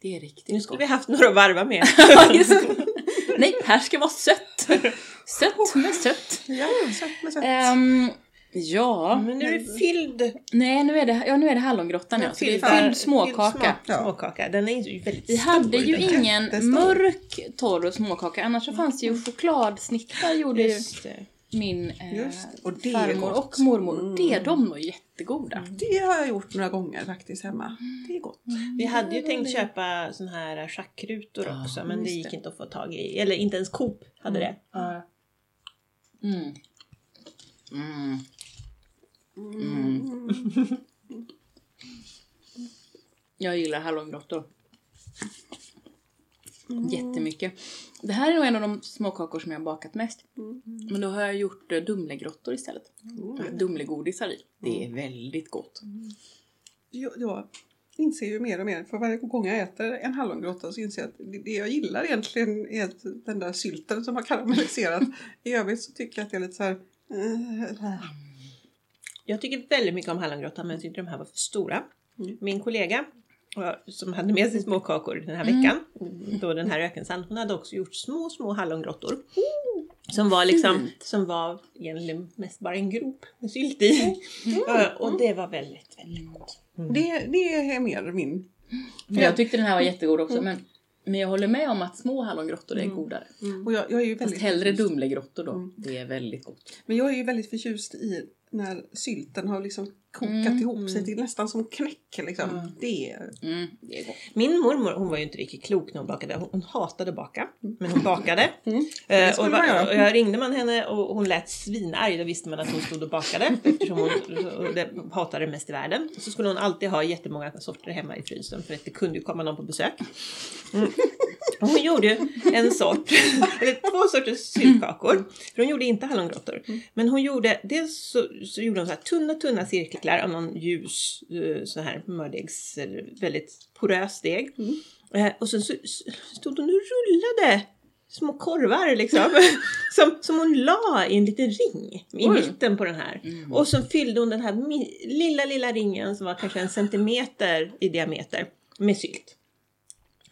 [SPEAKER 1] Det är riktigt
[SPEAKER 2] Nu skulle
[SPEAKER 1] gott.
[SPEAKER 2] vi haft några att varva med.
[SPEAKER 1] Nej, här ska vara sött. Sött med sött.
[SPEAKER 3] Ja, sött med sött.
[SPEAKER 1] Ehm, ja,
[SPEAKER 2] Men nu är det fylld,
[SPEAKER 1] nej nu är det, ja, nu är det hallongrottan ja. Så det är
[SPEAKER 2] fylld-
[SPEAKER 1] fylld småkaka.
[SPEAKER 2] smak-
[SPEAKER 3] Ja.
[SPEAKER 2] småkaka. Den är ju väldigt
[SPEAKER 1] Vi
[SPEAKER 2] stor.
[SPEAKER 1] hade ju ingen mörk torr småkaka, annars så fanns det ju chokladsnittar gjorde ju
[SPEAKER 2] Just det.
[SPEAKER 1] Min eh,
[SPEAKER 3] det, och det är
[SPEAKER 1] farmor och mormor. Det, de var jättegoda.
[SPEAKER 3] Det har jag gjort några gånger faktiskt hemma. Det är gott.
[SPEAKER 2] Vi hade ju tänkt köpa såna här schackrutor också men det gick
[SPEAKER 3] det.
[SPEAKER 2] inte att få tag i. Eller inte ens Coop hade det.
[SPEAKER 1] Mm. Mm. Mm. Jag gillar hallongrottor. Jättemycket. Det här är nog en av de småkakor som jag har bakat mest.
[SPEAKER 3] Mm.
[SPEAKER 1] Men då har jag gjort eh, Dumlegrottor istället. Dumlegodisar i. Det är väldigt gott.
[SPEAKER 3] Jag, jag inser ju mer och mer, för varje gång jag äter en hallongrotta så inser jag att det, jag gillar egentligen är den där sylten som har karamelliserat. I övrigt så tycker jag att det är lite så här... eh,
[SPEAKER 2] Jag tycker väldigt mycket om hallongrottan men jag tyckte de här var för stora.
[SPEAKER 3] Mm.
[SPEAKER 2] Min kollega som hade med sig småkakor den här veckan, då den här ökensand, hon hade också gjort små, små hallongrottor. Som var liksom,
[SPEAKER 1] fint.
[SPEAKER 2] som var egentligen mest bara en grop med sylt i. Eh, Och det var väldigt, väldigt gott.
[SPEAKER 3] det, det är mer min...
[SPEAKER 1] För jag tyckte den här var jättegod också. Men, men jag håller med om att små hallongrottor är godare.
[SPEAKER 3] Och jag, jag är ju
[SPEAKER 1] Fast
[SPEAKER 3] väldigt
[SPEAKER 1] hellre
[SPEAKER 3] förtjust.
[SPEAKER 1] Dumlegrottor då. Det är väldigt gott.
[SPEAKER 3] Men jag är ju väldigt förtjust i när sylten har liksom kokat ihop sig till nästan som knäck. Liksom. Det är...
[SPEAKER 1] Mm, det är gott.
[SPEAKER 2] Min mormor hon var ju inte riktigt klok när hon bakade. Hon, hon hatade baka, men hon bakade.
[SPEAKER 3] Mm.
[SPEAKER 2] Eh, och,
[SPEAKER 3] göra.
[SPEAKER 2] och jag ringde man henne och hon lät svinarg. Då visste man att hon stod och bakade eftersom hon och det hatade det mest i världen. Så skulle hon alltid ha jättemånga sorter hemma i frysen för att det kunde ju komma någon på besök. Mm. Hon gjorde en sort, eller två sorters syltkakor. För hon gjorde inte hallongrottor. Men hon gjorde, dels så, så gjorde hon så här tunna, tunna cirklar av någon ljus eh, så här mördegs, eller väldigt porös deg. Eh, och sen så stod hon och rullade små korvar liksom. som, som hon la i en liten ring i
[SPEAKER 3] Oj.
[SPEAKER 2] mitten på den här. Och så fyllde hon den här lilla, lilla ringen som var kanske en centimeter i diameter med sylt.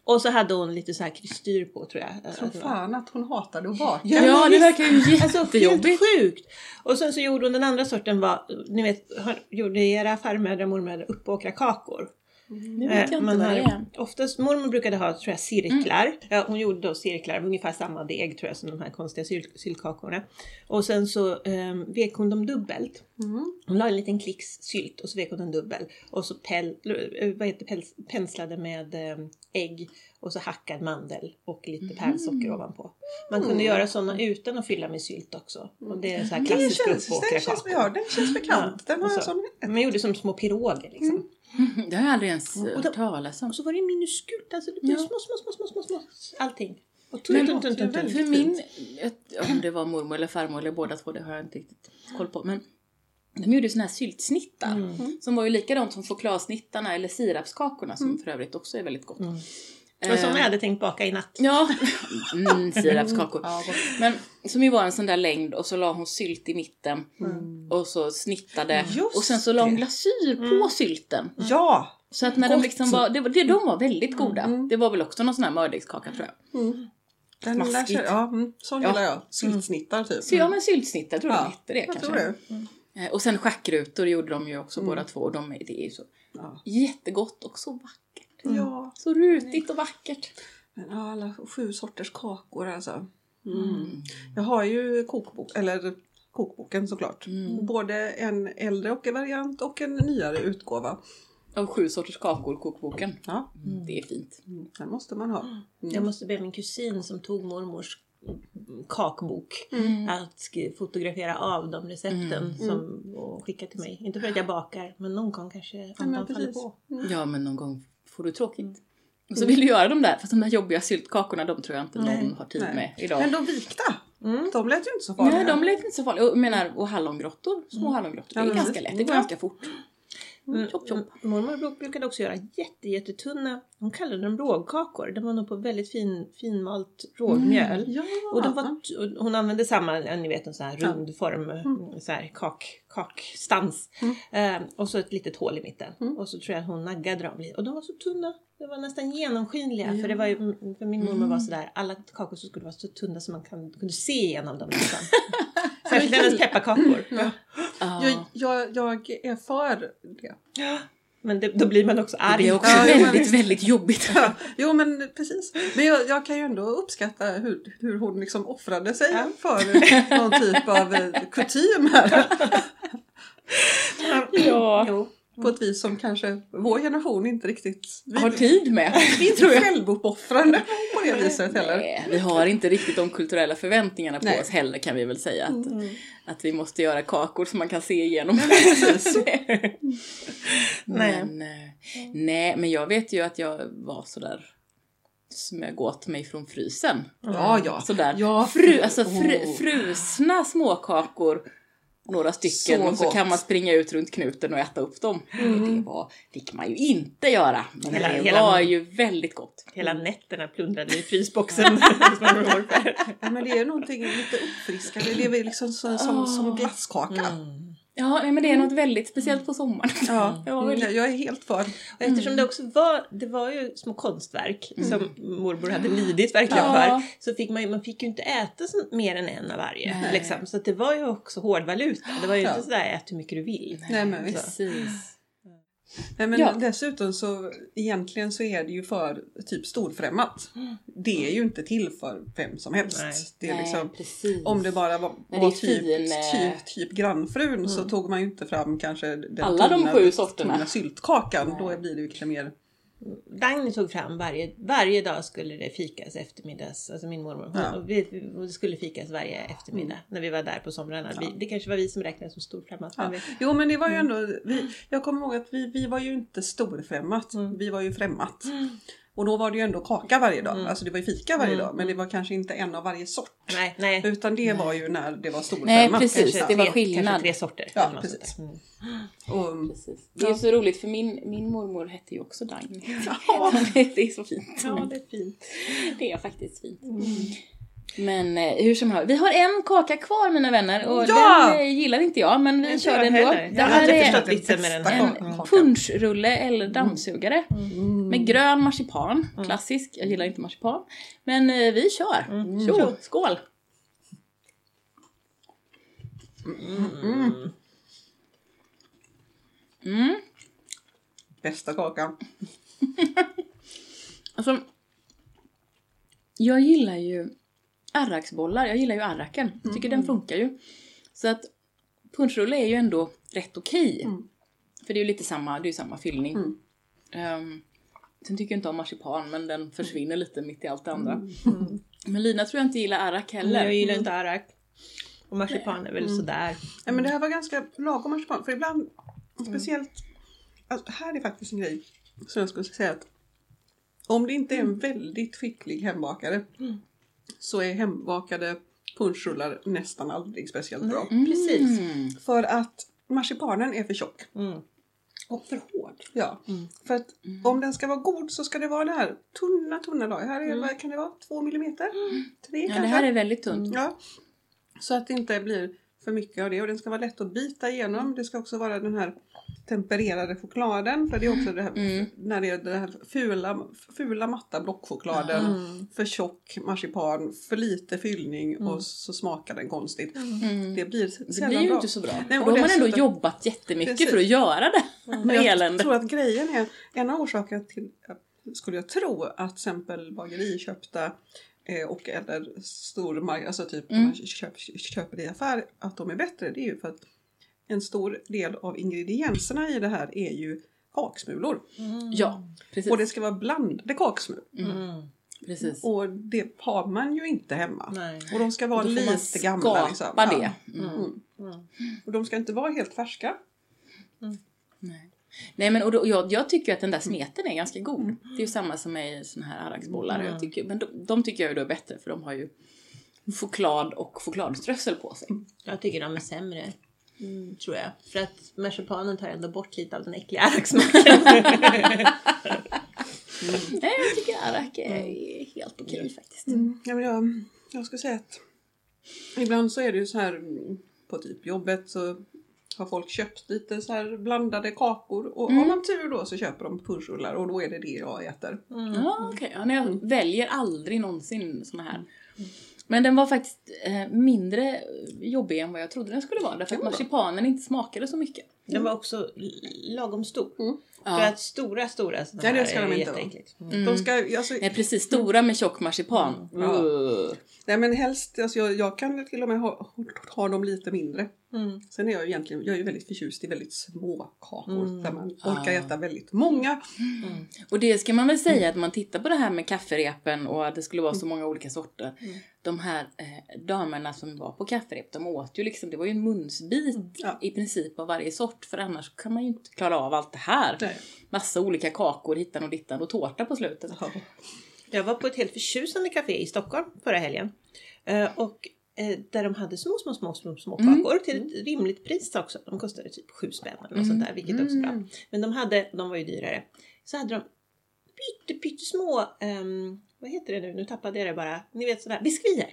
[SPEAKER 2] Och så hade hon lite så här kristyr på tror jag.
[SPEAKER 3] Som
[SPEAKER 2] det var-
[SPEAKER 3] fan att hon hatade att baka.
[SPEAKER 2] Ja,
[SPEAKER 1] Ja, det verkar ju
[SPEAKER 2] Alltså
[SPEAKER 1] jättejobbigt.
[SPEAKER 2] helt sjukt! Och sen så gjorde hon den andra sorten var, ni vet, gjorde era farmödrar och mormödrar uppåkra kakor?
[SPEAKER 1] Nu vet jag inte
[SPEAKER 2] man
[SPEAKER 1] vad det är.
[SPEAKER 2] Oftast, mormor brukade ha tror jag, cirklar. Ja, hon gjorde då cirklar av ungefär samma deg tror jag som de här konstiga syl, syltkakorna. Och sen så um, vek hon dem dubbelt.
[SPEAKER 3] Mm.
[SPEAKER 2] Hon la en liten klicks sylt och så vek hon den dubbel. Och så pel, eh, vad heter, pels, penslade med eh, ägg och så hackad mandel och lite pärlsocker ovanpå. Man kunde göra sådana utan att fylla med sylt också. Och det är så här klassiska
[SPEAKER 3] känns, den, känns,
[SPEAKER 2] kakor.
[SPEAKER 3] ja, den bekant. Har
[SPEAKER 2] och
[SPEAKER 3] jag
[SPEAKER 2] så.
[SPEAKER 3] som...
[SPEAKER 2] Man gjorde som små piroger liksom.
[SPEAKER 1] Det har jag aldrig ens
[SPEAKER 2] Och
[SPEAKER 1] hört talas om.
[SPEAKER 2] Och så var det minuskult, alltså det blev
[SPEAKER 1] Ja.
[SPEAKER 2] små, små, små, små, små, små, allting. Och tunt, tunt, tunt, tunt,
[SPEAKER 1] För min, om det var mormor eller farmor eller båda två, det har jag inte riktigt koll på. Men de gjorde såna här syltsnittar.
[SPEAKER 2] Mm.
[SPEAKER 1] Som var ju likadant som chokladsnittarna eller sirapskakorna som för övrigt också är väldigt gott.
[SPEAKER 2] Mm. Var såna jag hade tänkt baka i natt.
[SPEAKER 1] Ja, mm, sirapskakor.
[SPEAKER 3] Ja, gott.
[SPEAKER 1] Men som ju var en sån där längd och så la hon sylt i mitten. Och så snittade.
[SPEAKER 3] Just
[SPEAKER 1] och sen så la hon glasyr
[SPEAKER 2] Mm.
[SPEAKER 1] på sylten.
[SPEAKER 3] Ja!
[SPEAKER 1] Så att när de liksom var, det, det, de var väldigt goda.
[SPEAKER 3] Mm.
[SPEAKER 1] Det var väl också någon sån här mördegskaka tror jag.
[SPEAKER 3] Mm. Den
[SPEAKER 1] Smaskigt.
[SPEAKER 3] där, ja, mm, sån
[SPEAKER 1] Ja.
[SPEAKER 3] gillar jag. Syltsnittar typ.
[SPEAKER 1] Så ja men syltsnittar tror jag
[SPEAKER 3] Ja,
[SPEAKER 1] de hette det
[SPEAKER 3] jag
[SPEAKER 1] kanske.
[SPEAKER 3] tror det.
[SPEAKER 1] Eh, Och sen schackrutor gjorde de ju också
[SPEAKER 3] Mm.
[SPEAKER 1] båda två. Och de, är- det är ju så
[SPEAKER 3] Ja.
[SPEAKER 1] jättegott och så vackert.
[SPEAKER 3] Ja.
[SPEAKER 1] Så rutigt och vackert.
[SPEAKER 3] Men ja, alla sju sorters kakor alltså.
[SPEAKER 1] Mm.
[SPEAKER 3] Jag har ju kokbok, eller kokboken såklart.
[SPEAKER 1] Mm.
[SPEAKER 3] Både en äldre och en variant och en nyare utgåva.
[SPEAKER 1] Av sju sorters kakor, kokboken.
[SPEAKER 3] Ja,
[SPEAKER 1] Det är fint.
[SPEAKER 3] mm, den måste man ha. Mm.
[SPEAKER 2] Jag måste be min kusin som tog mormors kakbok
[SPEAKER 3] Mm.
[SPEAKER 2] att fotografera av de recepten som, och skicka till mig. Inte för att jag bakar, men någon gång kanske
[SPEAKER 3] men
[SPEAKER 2] andan faller
[SPEAKER 3] precis.
[SPEAKER 2] på.
[SPEAKER 1] Ja men någon gång får du tråkigt. Och så vill du göra de där, fast de där jobbiga syltkakorna de tror jag inte
[SPEAKER 3] Nej,
[SPEAKER 1] någon har tid
[SPEAKER 3] nej.
[SPEAKER 1] med idag.
[SPEAKER 3] Men de vikta,
[SPEAKER 2] Mm.
[SPEAKER 3] de lät ju inte så farliga.
[SPEAKER 1] Nej, de lät inte så farliga. Och, menar, och hallongrottor, små hallongrottor,
[SPEAKER 3] Ja,
[SPEAKER 1] det är
[SPEAKER 3] precis.
[SPEAKER 1] ganska lätt. Det går
[SPEAKER 3] Ja.
[SPEAKER 1] ganska fort.
[SPEAKER 2] Mm.
[SPEAKER 1] Chop, chop.
[SPEAKER 2] Mormor brukade också göra jätte, jättetunna, hon kallade dem rågkakor. De var nog på väldigt fin, finmalt rågmjöl.
[SPEAKER 3] Ja,
[SPEAKER 2] Och de var, och hon använde samma, ni vet en sån här rund form, så här kak, kakstans. Eh, och så ett litet hål i mitten.
[SPEAKER 3] Mm.
[SPEAKER 2] Och så tror jag att hon naggade dem lite. Och de var så tunna. De var nästan genomskinliga.
[SPEAKER 3] Ja.
[SPEAKER 2] För, det var ju, för min mormor var sådär, alla kakor skulle vara så tunna så man kan, kunde se igenom dem nästan. Särskilt hennes pepparkakor.
[SPEAKER 3] Ja.
[SPEAKER 1] Ja.
[SPEAKER 3] Jag, jag, jag är för det.
[SPEAKER 2] Men det, då blir man också arg.
[SPEAKER 1] Det är också
[SPEAKER 3] Ja,
[SPEAKER 1] väldigt, välm jobbigt.
[SPEAKER 3] Ja, jo men precis. Men jag, jag kan ju ändå uppskatta hur, hur hon liksom offrade sig
[SPEAKER 2] Ja.
[SPEAKER 3] för någon typ av kutym här.
[SPEAKER 1] Ja.
[SPEAKER 2] Jo.
[SPEAKER 3] På ett vis som kanske vår generation inte riktigt... Vi,
[SPEAKER 1] Har tid med.
[SPEAKER 3] vi är inte självuppoffrande på det viset heller.
[SPEAKER 1] Nej, vi har inte riktigt de kulturella förväntningarna på
[SPEAKER 3] Nej.
[SPEAKER 1] oss heller kan vi väl säga. Att,
[SPEAKER 2] Mm.
[SPEAKER 1] att vi måste göra kakor som man kan se igenom. men, eh, nej, men jag vet ju att jag var sådär smög åt mig från frysen.
[SPEAKER 3] Ja, ja.
[SPEAKER 1] Sådär.
[SPEAKER 3] Ja,
[SPEAKER 1] Fru, alltså fru,
[SPEAKER 3] Åh.
[SPEAKER 1] frusna småkakor. Några stycken
[SPEAKER 3] Så
[SPEAKER 1] och så
[SPEAKER 3] gott.
[SPEAKER 1] kan man springa ut runt knuten och äta upp dem. Det var, fick man ju inte göra. Men
[SPEAKER 2] Hela-
[SPEAKER 1] det
[SPEAKER 2] hela-
[SPEAKER 1] var ju väldigt gott.
[SPEAKER 2] Hela nätterna plundrade vi frysboxen.
[SPEAKER 3] Ja, men det är någonting lite uppfriskande. Det är liksom som, som, som
[SPEAKER 1] Ah.
[SPEAKER 3] glasskaka.
[SPEAKER 1] Ja, nej, men det är något väldigt speciellt på sommaren.
[SPEAKER 3] Ja,
[SPEAKER 1] var väldigt...
[SPEAKER 3] jag är helt för.
[SPEAKER 2] Och eftersom det också var, det var ju små konstverk som morbror hade lidit verkligen
[SPEAKER 1] Ja.
[SPEAKER 2] för. Så fick man, man fick ju inte äta så, mer än en av varje.
[SPEAKER 1] Nej.
[SPEAKER 2] Liksom. Så det var ju också hårdvaluta. Det var ju
[SPEAKER 3] Ja.
[SPEAKER 2] inte sådär ät hur mycket du vill.
[SPEAKER 3] Nej, men visst.
[SPEAKER 1] Precis.
[SPEAKER 3] Nej, men
[SPEAKER 1] Ja.
[SPEAKER 3] dessutom så egentligen så är det ju för typ storfrämmat. Det är ju inte till för vem som helst.
[SPEAKER 2] Nej.
[SPEAKER 3] Det är
[SPEAKER 1] Nej,
[SPEAKER 3] liksom,
[SPEAKER 1] precis.
[SPEAKER 3] om det bara var,
[SPEAKER 1] det
[SPEAKER 3] var typ, typ, typ grannfrun så tog man ju inte fram kanske den
[SPEAKER 1] Alla de
[SPEAKER 3] tunna-
[SPEAKER 1] sju sorterna.
[SPEAKER 3] tunna syltkakan. Då blir det ju lite mer...
[SPEAKER 2] Dagny tog fram varje, varje dag skulle det fikas eftermiddags. Alltså min mormor.
[SPEAKER 3] Ja.
[SPEAKER 2] Vi, det skulle fikas varje eftermiddag när vi var där på somrarna. Vi, det kanske var vi som räknades som storfrämmat.
[SPEAKER 3] Ja.
[SPEAKER 2] vi-
[SPEAKER 3] Jo men det var ju ändå, vi, jag kommer ihåg att vi, vi var ju inte storfrämmat, vi var ju främmat. Och då var det ju ändå kaka varje dag, alltså det var ju fika varje dag men det var kanske inte en av varje sort.
[SPEAKER 2] Nej, nej.
[SPEAKER 3] Utan det var ju när det var
[SPEAKER 1] Nej,
[SPEAKER 3] storfrämmat.
[SPEAKER 1] precis.
[SPEAKER 2] Kanske
[SPEAKER 1] det var skillnad.
[SPEAKER 2] Kanske tre sorter.
[SPEAKER 3] Ja, precis.
[SPEAKER 2] Mm.
[SPEAKER 3] Och,
[SPEAKER 1] Precis. Det är så roligt för min, min mormor hette ju också Dagny. det är så fint.
[SPEAKER 2] Ja, det är fint.
[SPEAKER 1] Det är faktiskt fint. Men eh, hur som helst, vi har en kaka kvar mina vänner och
[SPEAKER 3] Ja!
[SPEAKER 1] den eh, gillar inte jag men vi kör den ändå. Det här är
[SPEAKER 2] vitsen med den här.
[SPEAKER 1] en punschrulle eller dammsugare med grön marsipan. Klassisk, jag gillar inte marsipan. Men eh, vi kör. Tjo, skål! Mm.
[SPEAKER 3] bästa kakan.
[SPEAKER 1] Alltså, jag gillar ju arraksbollar. Jag gillar ju arraken. Jag tycker den funkar ju. Så att punschrulle är ju ändå rätt okej.
[SPEAKER 3] Mm.
[SPEAKER 1] För det är ju lite samma, det är ju samma fyllning.
[SPEAKER 3] Mm.
[SPEAKER 1] Um, sen tycker jag inte om marsipan men den försvinner lite mitt i allt det andra.
[SPEAKER 3] Mm.
[SPEAKER 1] Men Lina tror jag inte gillar arrak heller.
[SPEAKER 2] Jag gillar inte arrak. Och marsipan är väl sådär.
[SPEAKER 3] Ja, men det här var ganska lagom marsipan för ibland, speciellt, alltså, här är faktiskt en grej som jag skulle säga att om det inte är en väldigt skicklig hembakare så är hembakade punschrullar nästan aldrig speciellt bra.
[SPEAKER 2] Precis.
[SPEAKER 1] Mm.
[SPEAKER 3] För att marsipanen är för tjock.
[SPEAKER 2] Mm. Och för hård.
[SPEAKER 3] Ja. För att om den ska vara god så ska det vara det här tunna, tunna lager. Här är, vad kan det vara? Två millimeter? Tre
[SPEAKER 1] Ja,
[SPEAKER 3] kanske?
[SPEAKER 1] det här är väldigt tunt.
[SPEAKER 3] Ja. Så att det inte blir för mycket av det. Och den ska vara lätt att bita igenom. Det ska också vara den här tempererade chokladen. För det är också det här,
[SPEAKER 1] Mm.
[SPEAKER 3] när det är den här fula, fula matta blockchokladen.
[SPEAKER 2] Mm.
[SPEAKER 3] För tjock marsipan, för lite fyllning och så smakar den konstigt.
[SPEAKER 1] Mm.
[SPEAKER 3] Det blir
[SPEAKER 1] Det blir ju
[SPEAKER 3] bra.
[SPEAKER 1] inte så bra.
[SPEAKER 3] Nej,
[SPEAKER 1] och då har man ändå jobbat jättemycket
[SPEAKER 3] Precis.
[SPEAKER 1] för att göra det.
[SPEAKER 3] Men
[SPEAKER 1] Med
[SPEAKER 3] jag tror att grejen är, en av orsakerna till, skulle jag tro, att till exempel bageriköpta och eller stormarknader, alltså typ
[SPEAKER 1] Mm.
[SPEAKER 3] man köper, köper i affär, att de är bättre. Det är ju för att en stor del av ingredienserna i det här är ju kaksmulor.
[SPEAKER 1] Ja, precis.
[SPEAKER 3] Och det ska vara blandade kaksmulor.
[SPEAKER 2] Mm.
[SPEAKER 1] precis.
[SPEAKER 3] Och det har man ju inte hemma.
[SPEAKER 2] Nej.
[SPEAKER 3] Och de ska vara lite gamla. Liksom.
[SPEAKER 1] det.
[SPEAKER 3] Ja.
[SPEAKER 1] Mm.
[SPEAKER 3] Mm.
[SPEAKER 2] Mm.
[SPEAKER 3] Och de ska inte vara helt färska.
[SPEAKER 1] Nej. Nej men och då, jag, jag tycker att den där smeten är ganska god. Det är ju samma som med såna här arraksbollar. Jag tycker, men de, de tycker jag ju då är bättre för de har ju choklad och chokladströssel på sig.
[SPEAKER 2] Jag tycker de är sämre. Mm, tror jag. För att marsipanen tar ändå bort lite av den äckliga arraksmaken.
[SPEAKER 1] Nej jag tycker arrak är helt okej faktiskt.
[SPEAKER 3] Mm. Ja, men jag, jag skulle säga att ibland så är det ju så här mm, på typ jobbet så har folk köpt lite så här blandade kakor och har man tur då så köper de punschrullar och då är det det jag äter.
[SPEAKER 1] Ja okej, ja, nej, jag väljer aldrig någonsin såna här. Men den var faktiskt eh, mindre jobbig än vad jag trodde den skulle vara. Därför att
[SPEAKER 3] Ja.
[SPEAKER 1] marsipanen inte smakade så mycket.
[SPEAKER 2] Den var också l- lagom stor.
[SPEAKER 3] Mm.
[SPEAKER 2] För
[SPEAKER 1] Ja.
[SPEAKER 2] att stora, stora såna
[SPEAKER 3] Ja, det
[SPEAKER 2] här
[SPEAKER 3] ska de
[SPEAKER 2] är
[SPEAKER 3] inte
[SPEAKER 2] jätteäckligt. Mm.
[SPEAKER 1] Mm.
[SPEAKER 3] De ska, alltså,
[SPEAKER 1] Nej precis, stora med tjock marsipan.
[SPEAKER 3] Ja.
[SPEAKER 1] Uh.
[SPEAKER 3] nej men helst, alltså jag, jag kan till och med ha, ha dem lite mindre.
[SPEAKER 2] Mm.
[SPEAKER 3] Sen är jag ju egentligen, jag är ju väldigt förtjust i väldigt små kakor
[SPEAKER 2] Mm.
[SPEAKER 3] där man
[SPEAKER 1] Ah.
[SPEAKER 3] orkar äta väldigt många.
[SPEAKER 1] Och det ska man väl säga att man tittar på det här med kafferepen och att det skulle vara så många olika sorter. De här eh, damerna som var på kafferep, de åt ju liksom, det var ju en munsbit
[SPEAKER 3] Ja.
[SPEAKER 1] i princip av varje sort för annars kan man ju inte klara av allt det här.
[SPEAKER 3] Nej.
[SPEAKER 1] Massa olika kakor hittan och dittan och tårta på slutet.
[SPEAKER 3] Ja.
[SPEAKER 2] Jag var på ett helt förtjusande café i Stockholm förra helgen. Eh, och eh, där de hade små, små, små, små, små
[SPEAKER 1] Mm.
[SPEAKER 2] kakor till ett rimligt pris också. De kostade typ sju spänn eller något sånt där, vilket också är bra.
[SPEAKER 3] Mm.
[SPEAKER 2] Men de hade, de var ju dyrare. Så hade de pytte, pyttesmå, um, vad heter det nu? Nu tappade jag det bara. Ni vet sådär, biskvier.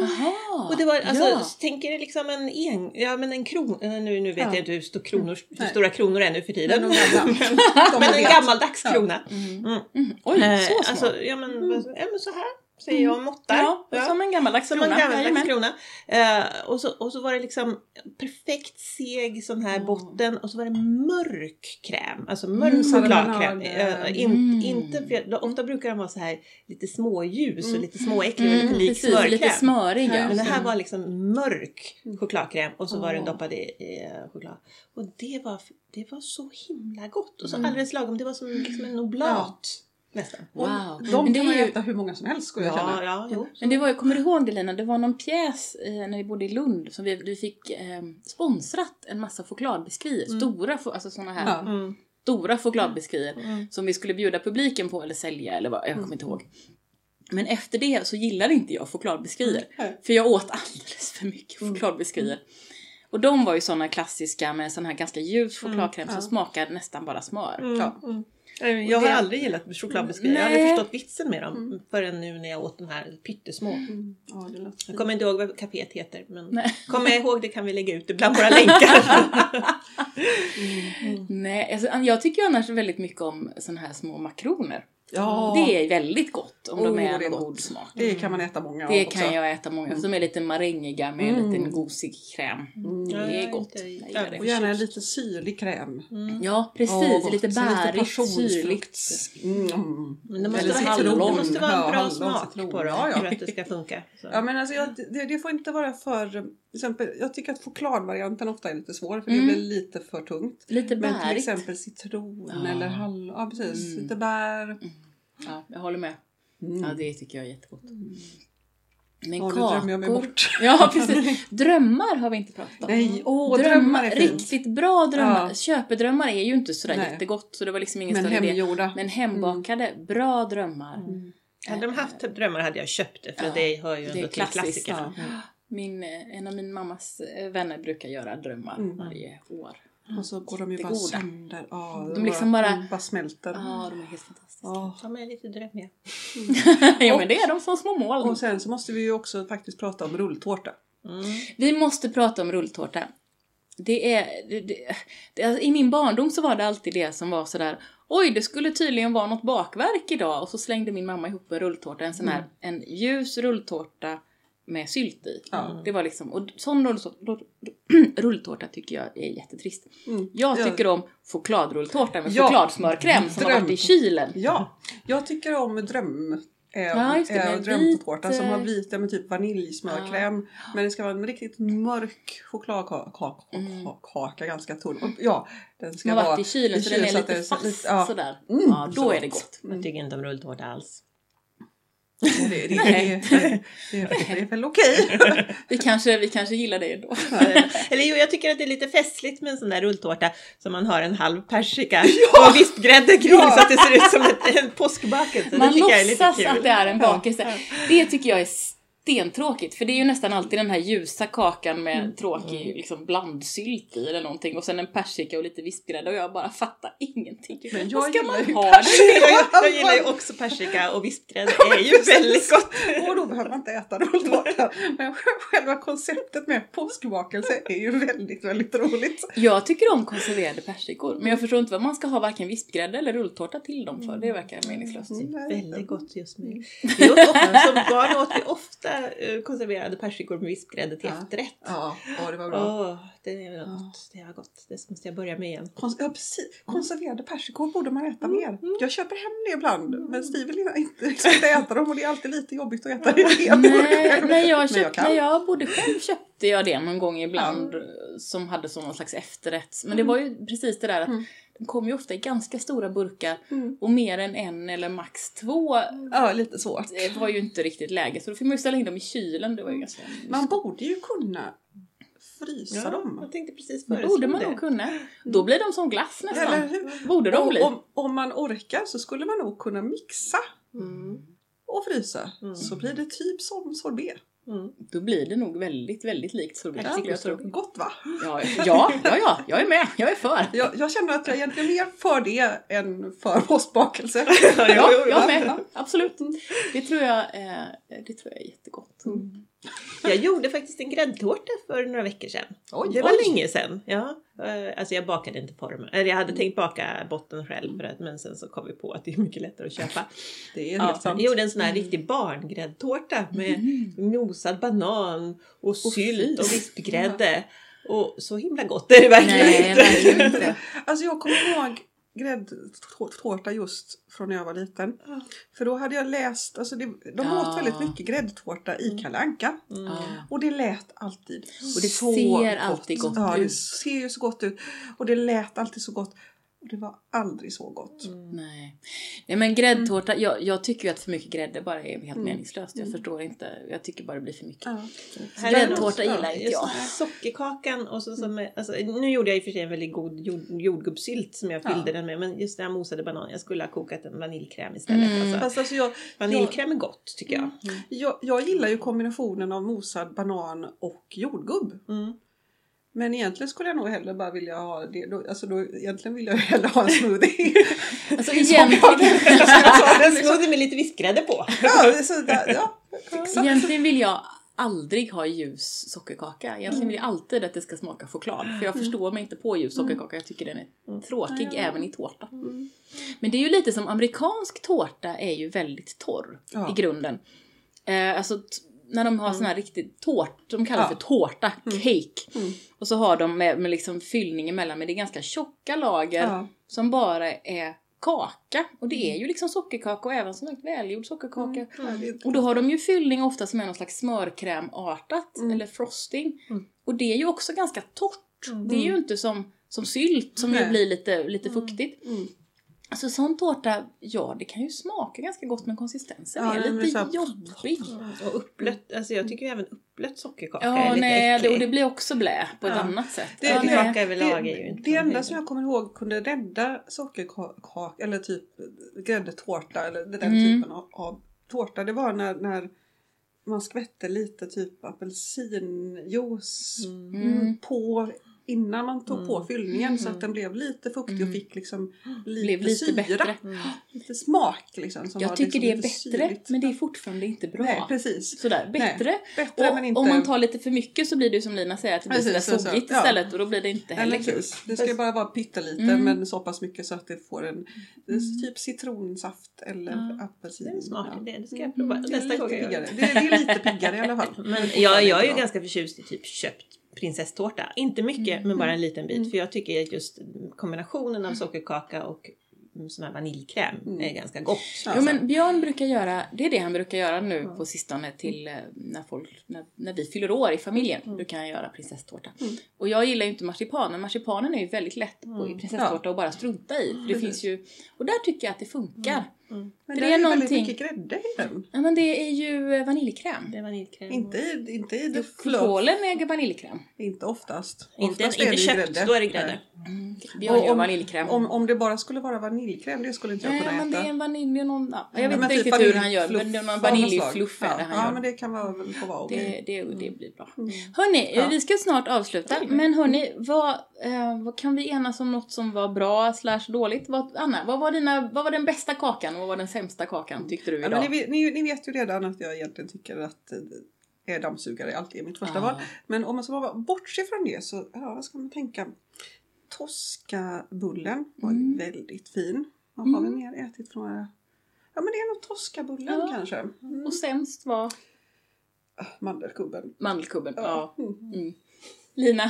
[SPEAKER 1] Jaha!
[SPEAKER 2] Och det var, alltså,
[SPEAKER 1] ja.
[SPEAKER 2] tänk er liksom en, en, ja men en kron, eh, nu, nu vet
[SPEAKER 3] Ja.
[SPEAKER 2] jag inte hur, stor kronor, hur stora kronor är nu för tiden.
[SPEAKER 3] Men. De
[SPEAKER 2] men en gammaldags
[SPEAKER 3] Ja.
[SPEAKER 2] krona.
[SPEAKER 1] Mm.
[SPEAKER 2] Mm.
[SPEAKER 1] Mm. Oj,
[SPEAKER 2] Eh,
[SPEAKER 1] så små!
[SPEAKER 2] alltså, ja, men, ja men så här säger jag måttar.
[SPEAKER 1] ja, som en gammaldags
[SPEAKER 2] Som en
[SPEAKER 1] krona.
[SPEAKER 2] gammaldags krona. Eh, och, så, och så var det liksom perfekt seg sån här
[SPEAKER 3] Mm.
[SPEAKER 2] botten och så var det mörk kräm. Alltså mörk
[SPEAKER 3] Mm,
[SPEAKER 2] chokladkräm.
[SPEAKER 3] marmelad.
[SPEAKER 2] Eh, in,
[SPEAKER 1] Mm.
[SPEAKER 2] inte, för, ofta brukar de vara så här lite småljus och
[SPEAKER 3] Mm.
[SPEAKER 2] lite småäcklig och
[SPEAKER 1] Mm,
[SPEAKER 2] lite lik
[SPEAKER 1] precis,
[SPEAKER 2] smörkräm.
[SPEAKER 1] lite smörig ja.
[SPEAKER 2] Men det här
[SPEAKER 1] Mm.
[SPEAKER 2] var liksom mörk chokladkräm och så var den doppad i, i eh, choklad. Och det var, det var så himla gott och så
[SPEAKER 1] Mm.
[SPEAKER 2] alldeles lagom. Det var som liksom en oblat nästan.
[SPEAKER 1] Wow.
[SPEAKER 3] De
[SPEAKER 1] Men det
[SPEAKER 3] kan man
[SPEAKER 1] ju-
[SPEAKER 3] äta hur många som helst skulle jag
[SPEAKER 2] Ja,
[SPEAKER 3] känna.
[SPEAKER 2] ja, jo.
[SPEAKER 1] Men det var ju, kommer du ihåg det Lina? Det var någon pjäs eh, när vi bodde i Lund som vi, vi fick eh, sponsrat en massa chokladbiskvier.
[SPEAKER 2] Mm.
[SPEAKER 1] Stora, alltså såna här
[SPEAKER 3] Ja.
[SPEAKER 2] Mm.
[SPEAKER 1] stora chokladbiskvier.
[SPEAKER 2] Mm.
[SPEAKER 1] Som vi skulle bjuda publiken på eller sälja eller vad, jag kommer inte ihåg. Men efter det så gillade inte jag chokladbiskvier. För jag åt alldeles för mycket
[SPEAKER 3] Mm.
[SPEAKER 1] chokladbiskvier. Och de var ju såna klassiska med sån här ganska ljus chokladkräm
[SPEAKER 3] Mm, ja.
[SPEAKER 1] som smakade nästan bara smör.
[SPEAKER 2] Mm.
[SPEAKER 3] Ja.
[SPEAKER 2] Mm. Jag har
[SPEAKER 1] Det-
[SPEAKER 2] aldrig gillat chokladbiskvier. Jag har aldrig förstått vitsen med dem
[SPEAKER 3] Mm.
[SPEAKER 2] förrän nu när jag åt de här pyttesmå.
[SPEAKER 3] Mm. Ja,
[SPEAKER 2] Jag kommer inte ihåg vad kaféet heter men
[SPEAKER 1] Nej.
[SPEAKER 2] kommer jag ihåg det kan vi lägga ut det bland våra länkar.
[SPEAKER 1] Nej, alltså, jag tycker ju annars väldigt mycket om såna här små makroner.
[SPEAKER 3] Ja,
[SPEAKER 1] Det är väldigt gott om de
[SPEAKER 3] Oh,
[SPEAKER 1] är
[SPEAKER 3] det är
[SPEAKER 1] en
[SPEAKER 3] gott.
[SPEAKER 1] god smak.
[SPEAKER 3] det kan man äta många
[SPEAKER 1] Det
[SPEAKER 3] av också.
[SPEAKER 1] kan jag äta många, för de är lite marängiga med en
[SPEAKER 3] Mm.
[SPEAKER 1] liten gosig kräm.
[SPEAKER 3] Mm.
[SPEAKER 1] Det är gott.
[SPEAKER 2] ja,
[SPEAKER 1] det.
[SPEAKER 3] Och gärna en lite syrlig kräm.
[SPEAKER 2] Mm.
[SPEAKER 1] Ja, precis.
[SPEAKER 3] Gott.
[SPEAKER 1] lite bärigt, syrligt.
[SPEAKER 3] Mm.
[SPEAKER 2] Men det måste,
[SPEAKER 1] Eller
[SPEAKER 2] vara,
[SPEAKER 1] citron.
[SPEAKER 2] det måste vara en bra
[SPEAKER 3] hallon,
[SPEAKER 2] smak på dem
[SPEAKER 3] Ja, ja.
[SPEAKER 2] för att det ska funka. Så.
[SPEAKER 3] Ja men alltså jag, det, det får inte vara för... Till exempel, jag tycker att chokladvarianten ofta är lite svår för
[SPEAKER 1] Mm.
[SPEAKER 3] det blir lite för tungt.
[SPEAKER 1] Lite
[SPEAKER 3] Men till
[SPEAKER 1] bärigt.
[SPEAKER 3] exempel citron
[SPEAKER 1] Ja.
[SPEAKER 3] eller hallon. Ja precis,
[SPEAKER 1] Mm.
[SPEAKER 3] lite bär.
[SPEAKER 1] Ja, jag håller med.
[SPEAKER 3] Mm.
[SPEAKER 1] Ja, det tycker jag är jättegott. Men
[SPEAKER 3] Ja,
[SPEAKER 1] kakor...
[SPEAKER 3] drömmer jag mig bort.
[SPEAKER 1] Ja, precis. Drömmar har vi inte pratat om.
[SPEAKER 3] Nej, åh drömmar, är fint.
[SPEAKER 1] Riktigt bra drömmar.
[SPEAKER 3] Ja.
[SPEAKER 1] Köpedrömmar är ju inte sådär
[SPEAKER 3] Nej.
[SPEAKER 1] jättegott så det var liksom ingen
[SPEAKER 3] Men
[SPEAKER 1] större idé.
[SPEAKER 3] hemgjorda.
[SPEAKER 1] Men hembakade, bra drömmar.
[SPEAKER 3] Mm.
[SPEAKER 2] Hade de haft drömmar hade jag köpt det för
[SPEAKER 1] Ja,
[SPEAKER 2] det hör ju ändå till klassikerna.
[SPEAKER 3] Ja.
[SPEAKER 1] Min, eh, en av min mammas eh, vänner brukar göra drömmar
[SPEAKER 3] Mm.
[SPEAKER 1] varje år.
[SPEAKER 3] Och så går de ju bara
[SPEAKER 1] goda.
[SPEAKER 3] sönder. Ja,
[SPEAKER 1] De liksom bara-
[SPEAKER 3] mm, bara smälter.
[SPEAKER 1] Ja, de är helt fantastiska.
[SPEAKER 3] Ja.
[SPEAKER 2] De är lite drömmiga.
[SPEAKER 1] ja, men det är de som små moln.
[SPEAKER 3] Och sen så måste vi ju också faktiskt prata om rulltårta.
[SPEAKER 2] Mm.
[SPEAKER 1] Vi måste prata om rulltårta. Det är, det, det, det, alltså, I min barndom så var det alltid det som var sådär Oj, det skulle tydligen vara något bakverk idag. Och så slängde min mamma ihop en rulltårta. En sån här, en ljus rulltårta med sylt i.
[SPEAKER 3] Ja.
[SPEAKER 1] Det var liksom, och sån rulltårta, tycker jag är jättetrist.
[SPEAKER 3] Mm.
[SPEAKER 1] Jag
[SPEAKER 3] Ja.
[SPEAKER 1] tycker om chokladrulltårta med
[SPEAKER 3] Ja.
[SPEAKER 1] chokladsmörkräm som har
[SPEAKER 3] Dröm.
[SPEAKER 1] varit i kylen.
[SPEAKER 3] Ja, jag tycker om dröm. Äh,
[SPEAKER 1] Ja,
[SPEAKER 3] äh, drömtårta
[SPEAKER 1] vit,
[SPEAKER 3] som har
[SPEAKER 1] eh,
[SPEAKER 3] vit ja, med typ vaniljsmörkräm. Men det ska vara en riktigt mörk chokladkaka,
[SPEAKER 1] Mm.
[SPEAKER 3] kaka, ganska tunn. Och, ja, den ska
[SPEAKER 1] har
[SPEAKER 3] vara
[SPEAKER 1] i kylen så den är lite fast
[SPEAKER 3] ja.
[SPEAKER 1] sådär.
[SPEAKER 3] Mm,
[SPEAKER 1] ja, då
[SPEAKER 3] så
[SPEAKER 1] är det
[SPEAKER 3] gott.
[SPEAKER 1] gott.
[SPEAKER 2] Jag tycker inte om rulltårta alls.
[SPEAKER 3] Det, det,
[SPEAKER 1] Nej.
[SPEAKER 3] det, det, det är väl okej.
[SPEAKER 1] Vi kanske, vi kanske gillar det ändå.
[SPEAKER 2] Eller jo, jag tycker att det är lite festligt med en sån där rulltårta som man har en halv persika och vispgrädde kring
[SPEAKER 3] Ja.
[SPEAKER 2] så att det ser ut som ett, en påskbakelse. Det
[SPEAKER 1] Man
[SPEAKER 2] tycker jag är lite
[SPEAKER 1] låtsas
[SPEAKER 2] kul.
[SPEAKER 1] att det är en bakelse. Det tycker jag är stentråkigt. För det är ju nästan alltid den här ljusa kakan med
[SPEAKER 3] Mm.
[SPEAKER 1] tråkig liksom, blandsylt i eller någonting. Och sen en persika och lite vispgrädde och jag bara fattar ingenting.
[SPEAKER 3] Men jag
[SPEAKER 1] Vad ska
[SPEAKER 3] gillar
[SPEAKER 1] man
[SPEAKER 3] ju
[SPEAKER 1] ha
[SPEAKER 3] persika.
[SPEAKER 1] det
[SPEAKER 2] Jag, jag gillar ju också persika och vispgrädde är ju väldigt gott.
[SPEAKER 3] Och då behöver man inte äta rulltårta. Men själva konceptet med påskbakelse är ju väldigt, väldigt roligt.
[SPEAKER 1] Jag tycker om konserverade persikor. Men jag förstår inte vad man ska ha varken vispgrädde eller rulltårta till dem för. Det verkar meningslöst.
[SPEAKER 3] Mm,
[SPEAKER 2] Väldigt gott just nu. Vi åt ofta, som barn åt vi ofta eh, konserverade persikor med vispgrädde till
[SPEAKER 3] Ja.
[SPEAKER 2] efterrätt.
[SPEAKER 3] Ja, ja, det var bra.
[SPEAKER 2] Åh, det var gott. Det var gott. Det måste jag börja med igen.
[SPEAKER 3] Kons- ja, precis. Konserverade persikor borde man äta mer. Jag köper hem det ibland, men Steve vill inte liksom inte äta dem och det är alltid lite jobbigt att äta det helt
[SPEAKER 1] Nej, när, jag köpt,
[SPEAKER 3] kan.
[SPEAKER 1] när jag bodde själv köpte jag det någon gång ibland som hade som någon slags efterrätt. Men det var ju precis det där att
[SPEAKER 3] Mm.
[SPEAKER 1] De kom ju ofta i ganska stora burkar
[SPEAKER 3] Mm.
[SPEAKER 1] och mer än en eller max två
[SPEAKER 3] Ja, lite svårt.
[SPEAKER 1] det var ju inte riktigt läge. Så då fick man ju ställa in dem i kylen. Det var ju ganska...
[SPEAKER 3] Man borde ju kunna frysa dem.
[SPEAKER 2] jag tänkte precis
[SPEAKER 1] Det
[SPEAKER 2] föreslå
[SPEAKER 1] borde man
[SPEAKER 2] det.
[SPEAKER 1] nog kunna. Då blir de som glass nästan.
[SPEAKER 3] Eller hur?
[SPEAKER 1] Borde de bli.
[SPEAKER 3] om, om man orkar så skulle man nog kunna mixa.
[SPEAKER 2] Mm.
[SPEAKER 3] och frysa
[SPEAKER 2] Mm.
[SPEAKER 3] så blir det typ som sorbet.
[SPEAKER 2] Mm.
[SPEAKER 1] Då blir det nog väldigt, väldigt likt sorbet
[SPEAKER 3] Ja,
[SPEAKER 1] skulle jag tro.
[SPEAKER 3] Gott va?
[SPEAKER 1] Ja, ja, ja, ja, jag är med. Jag är för.
[SPEAKER 3] Jag, jag känner att jag är egentligen mer för det än för påskbakelse.
[SPEAKER 1] Ja, jag med. Absolut. Det tror jag, eh, det tror jag är jättegott.
[SPEAKER 2] Jag gjorde faktiskt en gräddtårta för några veckor sedan.
[SPEAKER 3] Oj,
[SPEAKER 2] det var
[SPEAKER 3] oj.
[SPEAKER 2] länge sedan. Ja. Eh, Alltså jag bakade inte formen. Eller jag hade tänkt baka botten själv för att, men sen så kom vi på att det är mycket lättare att köpa.
[SPEAKER 3] Det är
[SPEAKER 2] Ja,
[SPEAKER 3] helt sant.
[SPEAKER 2] jag gjorde en sån här riktig barngräddtårta med mosad banan och sylt och vispgrädde. Och så himla gott är det verkligen
[SPEAKER 1] Nej,
[SPEAKER 2] inte.
[SPEAKER 1] verkligen inte.
[SPEAKER 3] Alltså jag kommer ihåg gräddtårta just från när jag var liten. För då hade jag läst, alltså det, de
[SPEAKER 1] Ja.
[SPEAKER 3] åt väldigt mycket gräddtårta i Kalle Anka.
[SPEAKER 1] Ja.
[SPEAKER 3] Och det lät alltid
[SPEAKER 1] Och det ser alltid gott
[SPEAKER 3] ja, det
[SPEAKER 1] ut.
[SPEAKER 3] ser ju så gott ut. Och det lät alltid så gott. Och det var aldrig så gott.
[SPEAKER 1] Nej. Nej men gräddtårta, jag, jag tycker ju att för mycket grädde bara är helt meningslöst. Jag förstår inte, jag tycker bara det blir för mycket.
[SPEAKER 3] Ja.
[SPEAKER 2] Här är det
[SPEAKER 1] Gräddtårta gillar inte jag.
[SPEAKER 2] Sockerkakan och så som, alltså, nu gjorde jag i och för sig en väldigt god jord, jordgubbssylt som jag fyllde
[SPEAKER 3] Ja.
[SPEAKER 2] den med. Men just den här mosade banan, jag skulle ha kokat en vaniljkräm istället.
[SPEAKER 1] Mm.
[SPEAKER 2] Alltså,
[SPEAKER 3] Fast alltså jag,
[SPEAKER 2] vaniljkräm är gott tycker jag.
[SPEAKER 3] jag, jag gillar ju kombinationen av mosad banan och jordgubb.
[SPEAKER 2] Mm.
[SPEAKER 3] Men egentligen skulle jag nog hellre bara vilja ha det. Då, alltså då, egentligen vill jag hellre ha en smoothie.
[SPEAKER 1] Alltså egentligen,
[SPEAKER 2] en smoothie med lite vispgrädde på.
[SPEAKER 3] ja, så där, ja, exakt.
[SPEAKER 1] egentligen vill jag aldrig ha ljus sockerkaka. Egentligen vill jag alltid att det ska smaka choklad. För jag förstår mig inte på ljus sockerkaka. Jag tycker den är tråkig även i tårta. Men det är ju lite som amerikansk tårta är ju väldigt torr
[SPEAKER 3] Ja.
[SPEAKER 1] i grunden. Eh, alltså när de har sån här riktig tårt, de kallar det
[SPEAKER 3] Ja.
[SPEAKER 1] för tårta, cake.
[SPEAKER 3] Mm.
[SPEAKER 1] Och så har de med, med liksom fyllning emellan, men det är ganska tjocka lager
[SPEAKER 3] Ja.
[SPEAKER 1] som bara är kaka. Och det är ju liksom sockerkaka och även som sagt välgjord sockerkaka.
[SPEAKER 3] Det-
[SPEAKER 1] Och då har de ju fyllning ofta som är någon slags smörkrämartat
[SPEAKER 3] Mm.
[SPEAKER 1] eller frosting.
[SPEAKER 3] Mm.
[SPEAKER 1] Och det är ju också ganska torrt. Det är ju inte som, som sylt som ju blir lite, lite fuktigt.
[SPEAKER 3] Mm.
[SPEAKER 1] Alltså sån tårta, ja det kan ju smaka ganska gott men konsistensen
[SPEAKER 3] Ja,
[SPEAKER 1] är lite jobbig.
[SPEAKER 2] Och uppblött, alltså jag tycker ju även uppblött sockerkaka är
[SPEAKER 1] Ja,
[SPEAKER 2] lite
[SPEAKER 1] nej, det,
[SPEAKER 2] äcklig.
[SPEAKER 1] och det blir också blä på ett
[SPEAKER 3] Ja.
[SPEAKER 1] annat sätt.
[SPEAKER 3] Det-
[SPEAKER 1] ja,
[SPEAKER 3] det-
[SPEAKER 2] överlag är ju
[SPEAKER 3] Det,
[SPEAKER 2] inte
[SPEAKER 3] det enda som jag kommer ihåg kunde rädda sockerkaka eller typ gräddtårta eller den
[SPEAKER 1] Mm.
[SPEAKER 3] typen av, av tårta det var när, när man skvätte lite typ apelsinjuice
[SPEAKER 1] Mm.
[SPEAKER 3] på innan man tog på
[SPEAKER 2] Mm.
[SPEAKER 3] fyllningen så att den blev lite fuktig och
[SPEAKER 1] Mm.
[SPEAKER 3] fick liksom lite,
[SPEAKER 1] Blev lite
[SPEAKER 3] syra.
[SPEAKER 1] bättre.
[SPEAKER 2] Mm.
[SPEAKER 3] Lite smak liksom. Som
[SPEAKER 1] Jag tycker
[SPEAKER 3] liksom
[SPEAKER 1] det är bättre
[SPEAKER 3] syrligt.
[SPEAKER 1] men det är fortfarande inte bra.
[SPEAKER 3] Nej, precis.
[SPEAKER 1] Sådär, bättre.
[SPEAKER 3] Bättre
[SPEAKER 1] Och
[SPEAKER 3] men inte...
[SPEAKER 1] om man tar lite för mycket så blir det som Lina säger att det blir
[SPEAKER 3] Precis,
[SPEAKER 1] sådär
[SPEAKER 3] så- så.
[SPEAKER 1] soggigt
[SPEAKER 3] Ja.
[SPEAKER 1] istället och då blir det inte heller
[SPEAKER 3] Eller
[SPEAKER 1] kul.
[SPEAKER 3] precis. Det ska bara vara pyttelite
[SPEAKER 1] Mm.
[SPEAKER 3] men så pass mycket så att det får en det är typ citronsaft eller
[SPEAKER 1] Ja.
[SPEAKER 3] apelsin.
[SPEAKER 2] Smakar
[SPEAKER 3] Ja.
[SPEAKER 2] det, det ska jag prova
[SPEAKER 3] Det är,
[SPEAKER 2] nästa gång det.
[SPEAKER 3] Det, är, det är lite piggare i alla fall.
[SPEAKER 2] Men jag, jag är ju ganska förtjust i typ köpt prinsesstårta. Inte mycket, men bara en liten bit. För jag tycker att just kombinationen av sockerkaka och sån här vaniljkräm är ganska gott.
[SPEAKER 3] Ja.
[SPEAKER 1] Jo men Björn brukar göra, det är det han brukar göra nu på sistone till eh, när, folk, när, när vi fyller år i familjen. Brukar han göra prinsesstårta.
[SPEAKER 3] Mm.
[SPEAKER 1] Och jag gillar ju inte marsipan, men marsipanen är ju väldigt lätt på i prinsesstårta att bara strunta i. För det finns ju, och där tycker jag att det funkar.
[SPEAKER 3] Men
[SPEAKER 1] För
[SPEAKER 3] det,
[SPEAKER 1] det
[SPEAKER 3] är,
[SPEAKER 1] är
[SPEAKER 3] väldigt mycket grädde i den.
[SPEAKER 1] Ja men det är ju eh, vaniljkräm.
[SPEAKER 2] Det är vaniljkräm.
[SPEAKER 3] Inte i, inte i det fluff.
[SPEAKER 1] Kolen är vaniljkräm.
[SPEAKER 3] Inte oftast.
[SPEAKER 2] Inte,
[SPEAKER 3] oftast är
[SPEAKER 2] inte köpt, då är det grädde.
[SPEAKER 3] Och
[SPEAKER 1] gör
[SPEAKER 3] om-
[SPEAKER 1] vaniljkräm.
[SPEAKER 3] Om, om det bara skulle vara vaniljkräm, det skulle inte jag
[SPEAKER 1] Nej,
[SPEAKER 3] kunna
[SPEAKER 1] men det
[SPEAKER 3] äta.
[SPEAKER 1] är en vanilj, det är någon, ja, jag
[SPEAKER 3] Ja,
[SPEAKER 1] vet
[SPEAKER 3] men
[SPEAKER 1] inte
[SPEAKER 3] typ
[SPEAKER 1] riktigt hur han gör, men det är någon vaniljfluff är det
[SPEAKER 3] ja,
[SPEAKER 1] han
[SPEAKER 3] Ja,
[SPEAKER 1] gör.
[SPEAKER 3] men det kan vara, väl få vara okej.
[SPEAKER 1] Det, det, det blir bra.
[SPEAKER 3] Mm.
[SPEAKER 1] Hörni,
[SPEAKER 3] Ja.
[SPEAKER 1] vi ska snart avsluta. Men hörni, vad, eh, vad kan vi enas om något som var bra slash dåligt? Vad, Anna, vad var, dina, vad var den bästa kakan vad var den sämsta kakan tyckte du
[SPEAKER 3] Ja,
[SPEAKER 1] idag?
[SPEAKER 3] men ni, ni, ni vet ju redan att jag egentligen tycker att eh, dammsugare alltid är mitt första
[SPEAKER 1] Ja.
[SPEAKER 3] val. Men om man ska bara bortse från det så, ja, vad ska man tänka? Toskabullen var
[SPEAKER 1] Mm.
[SPEAKER 3] väldigt fin. Vad har vi
[SPEAKER 1] Mm.
[SPEAKER 3] mer ätit från några? Ja men det är nog toskabullen
[SPEAKER 1] Ja.
[SPEAKER 3] kanske. Mm.
[SPEAKER 1] Och sämst var
[SPEAKER 3] Mandelkubben.
[SPEAKER 1] mandelkubben. Ja.
[SPEAKER 3] Mm.
[SPEAKER 1] Mm. Lina?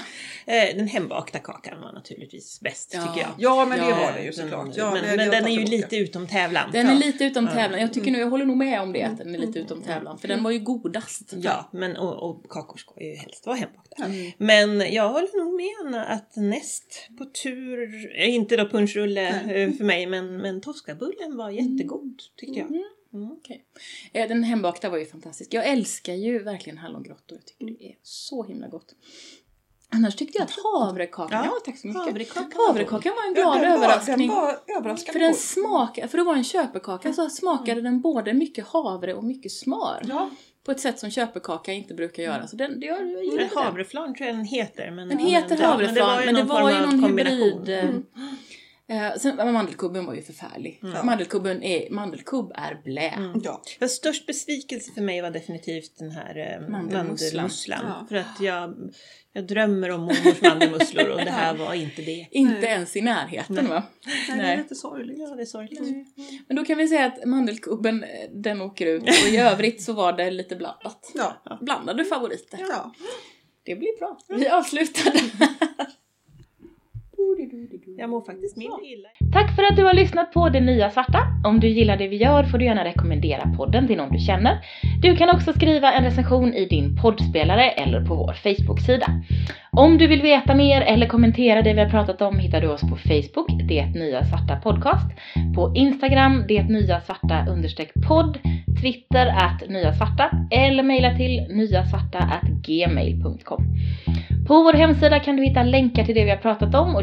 [SPEAKER 2] Eh, Den hembakta kakan var naturligtvis bäst
[SPEAKER 1] Ja.
[SPEAKER 2] tycker jag.
[SPEAKER 3] Ja men det
[SPEAKER 1] Ja,
[SPEAKER 3] var det ju
[SPEAKER 2] Den-
[SPEAKER 3] såklart. Ja,
[SPEAKER 2] men
[SPEAKER 3] det-
[SPEAKER 2] men
[SPEAKER 3] det
[SPEAKER 2] den är ju lite utom tävlan.
[SPEAKER 1] Den är lite utom tävlan. Jag tycker nog, jag håller nog med om det, att den är lite utom tävlan. För den var ju godast.
[SPEAKER 2] Ja, men och, och kakor ska ju helst vara hembakta.
[SPEAKER 3] Mm.
[SPEAKER 2] Men jag håller nog med Anna att näst på tur, eh, inte då punschrulle
[SPEAKER 3] Nej.
[SPEAKER 2] eh, för mig, men, men toskabullen var jättegod tyckte jag.
[SPEAKER 1] Mm.
[SPEAKER 2] Mm.
[SPEAKER 1] Okej. Eh, Den hembakta var ju fantastisk. Jag älskar ju verkligen hallongrottor. Jag tycker det är så himla gott.
[SPEAKER 4] Annars tyckte jag att havrekakan, ja, tack så mycket.
[SPEAKER 2] Havrekaka.
[SPEAKER 4] Havrekakan var en
[SPEAKER 3] Ja,
[SPEAKER 4] glad
[SPEAKER 3] den var-
[SPEAKER 4] överraskning.
[SPEAKER 3] Den var överraskande
[SPEAKER 4] För den
[SPEAKER 3] god.
[SPEAKER 4] smakade, för det var en köpekaka så smakade den både mycket havre och mycket smör.
[SPEAKER 3] Ja,
[SPEAKER 4] På ett sätt som köpekaka inte brukar göra. Så den, det, jag, jag gillade.
[SPEAKER 2] Havreflarn tror jag den heter. Men,
[SPEAKER 4] Den heter
[SPEAKER 2] ja,
[SPEAKER 4] havreflarn, men det var ju någon,
[SPEAKER 2] kombination.
[SPEAKER 4] hybrid. Eh, sen, mandelkubben var ju förfärlig.
[SPEAKER 2] Mm.
[SPEAKER 4] Mandelkubben är, mandelkubb är blä.
[SPEAKER 3] ja.
[SPEAKER 2] Den störst besvikelse för mig var definitivt den här eh,
[SPEAKER 4] Mandelmusslan.
[SPEAKER 3] Ja.
[SPEAKER 2] För att jag, jag drömmer om mormors mandelmusslor och det här var inte det.
[SPEAKER 4] Inte
[SPEAKER 3] Nej.
[SPEAKER 4] ens i närheten va?
[SPEAKER 3] Nej, det är
[SPEAKER 4] Nej.
[SPEAKER 3] lite sorgligt.
[SPEAKER 2] Ja, det är sorgligt.
[SPEAKER 4] Men då kan vi säga att mandelkubben, eh, den åker ut. Och i övrigt så var det lite blandat.
[SPEAKER 3] Ja.
[SPEAKER 4] Blandade favoriter.
[SPEAKER 3] ja.
[SPEAKER 4] Det blir bra. Vi avslutar
[SPEAKER 2] Jag mår faktiskt mindre illa.
[SPEAKER 1] Tack för att du har lyssnat på Det Nya Svarta. Om du gillar det vi gör får du gärna rekommendera podden till någon du känner. Du kan också skriva en recension i din poddspelare eller på vår Facebook-sida. Om du vill veta mer eller kommentera det vi har pratat om hittar du oss på Facebook, Det Nya Svarta Podcast, på Instagram, Det Nya Svarta podd, Twitter att Nya Svarta eller mejla till nyasvarta at gmail.com. På vår hemsida kan du hitta länkar till det vi har pratat om och